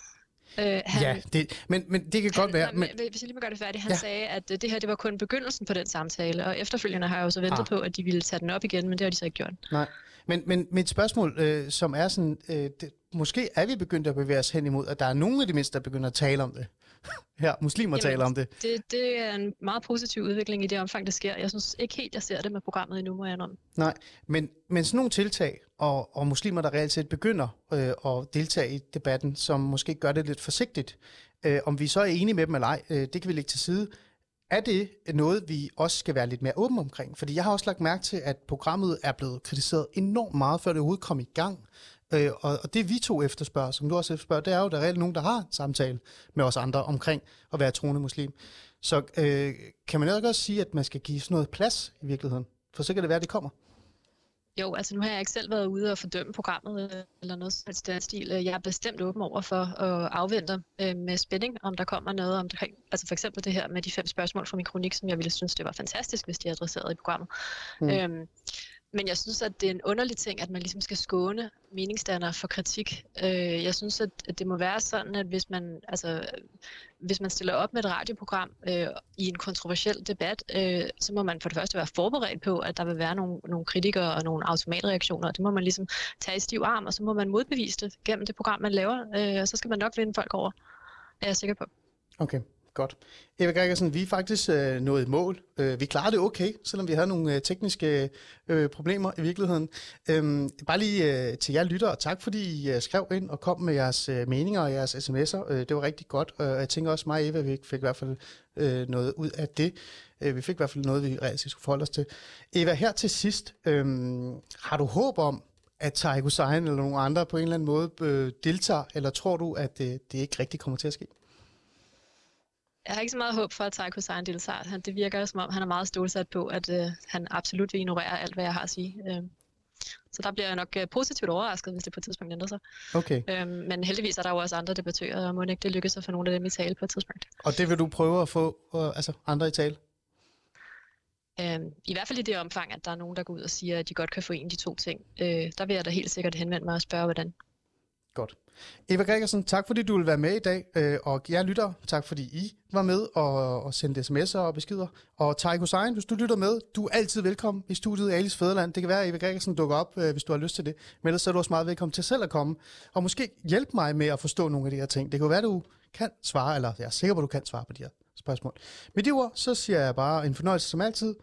Øh, han, ja, det, men, men det kan han, godt være. Men, hvis jeg lige må gøre det færdigt, han ja. sagde, at øh, det her det var kun begyndelsen på den samtale, og efterfølgende har jeg jo så ventet ah. på, at de ville tage den op igen, men det har de så ikke gjort. Nej, men, men mit spørgsmål, øh, som er sådan, øh, det, måske er vi begyndt at bevæge os hen imod, at der er nogen af de mindste, der begynder at tale om det. Her, muslimer Jamen, taler om det. det. Det er en meget positiv udvikling i det omfang, det sker. Jeg synes ikke helt, jeg ser det med programmet endnu, må jeg om. Nej, men, men sådan nogle tiltag, og, og muslimer, der reelt set begynder øh, at deltage i debatten, som måske gør det lidt forsigtigt, øh, om vi så er enige med dem eller ej, øh, det kan vi lægge til side. Er det noget, vi også skal være lidt mere åbne omkring? Fordi jeg har også lagt mærke til, at programmet er blevet kritiseret enormt meget, før det overhovedet kom i gang. Øh, og, og det vi to efterspørger, som du også efterspørger, det er jo, at der er reelt nogen, der har samtale med os andre omkring at være troende muslim. Så øh, kan man ikke også sige, at man skal give sådan noget plads i virkeligheden? For så kan det være, at det kommer. Jo, altså nu har jeg ikke selv været ude og fordømme programmet øh, eller noget sådan den stil. Jeg er bestemt åben over for at afvente øh, med spænding, om der kommer noget omkring, altså for eksempel det her med de fem spørgsmål fra min kronik, som jeg ville synes, det var fantastisk, hvis de adresserede i programmet. Mm. Øhm, men jeg synes, at det er en underlig ting, at man ligesom skal skåne meningsdannere for kritik. Øh, jeg synes, at, at det må være sådan, at hvis man, altså, hvis man stiller op med et radioprogram øh, i en kontroversiel debat, øh, så må man for det første være forberedt på, at der vil være nogle, nogle kritikere og nogle automatreaktioner. Det må man ligesom tage i stiv arm, og så må man modbevise det gennem det program, man laver. Øh, og så skal man nok vinde folk over, er jeg sikker på. Okay. Godt. Eva Gregersen, vi er faktisk øh, nået mål. Øh, vi klarede det okay, selvom vi havde nogle øh, tekniske øh, problemer i virkeligheden. Øhm, bare lige øh, til jer lytter, tak fordi I øh, skrev ind og kom med jeres øh, meninger og jeres sms'er. Øh, det var rigtig godt, og jeg tænker også mig og Eva, vi fik i hvert fald øh, noget ud af det. Øh, vi fik i hvert fald noget, vi reelt skulle forholde os til. Eva, her til sidst, øh, har du håb om, at Taiko Hussein eller nogen andre på en eller anden måde øh, deltager, eller tror du, at øh, det ikke rigtig kommer til at ske? Jeg har ikke så meget håb for, at Taiko Hussein deltager. Det virker som om, han er meget stålsat på, at øh, han absolut vil ignorere alt, hvad jeg har at sige. Øh, så der bliver jeg nok øh, positivt overrasket, hvis det på et tidspunkt ændrer sig. Okay. Øh, men heldigvis er der jo også andre debattører, og må ikke det lykkes at få nogle af dem i tale på et tidspunkt. Og det vil du prøve at få uh, altså andre i tale? Øh, I hvert fald i det omfang, at der er nogen, der går ud og siger, at de godt kan få en af de to ting. Øh, der vil jeg da helt sikkert henvende mig og spørge, hvordan. Godt. Eva Gregersen, tak fordi du vil være med i dag, øh, og jeg lytter, tak fordi I var med og, og sendte sms'er og beskeder. Og Tarik Hussein, hvis du lytter med, du er altid velkommen i studiet i Alice Fæderland. Det kan være, at Eva Gregersen dukker op, øh, hvis du har lyst til det. Men ellers er du også meget velkommen til selv at komme, og måske hjælpe mig med at forstå nogle af de her ting. Det kan være, du kan svare, eller jeg er sikker på, at du kan svare på de her spørgsmål. Med de ord, så siger jeg bare en fornøjelse som altid.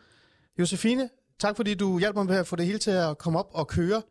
Josefine, tak fordi du hjalp mig med at få det hele til at komme op og køre.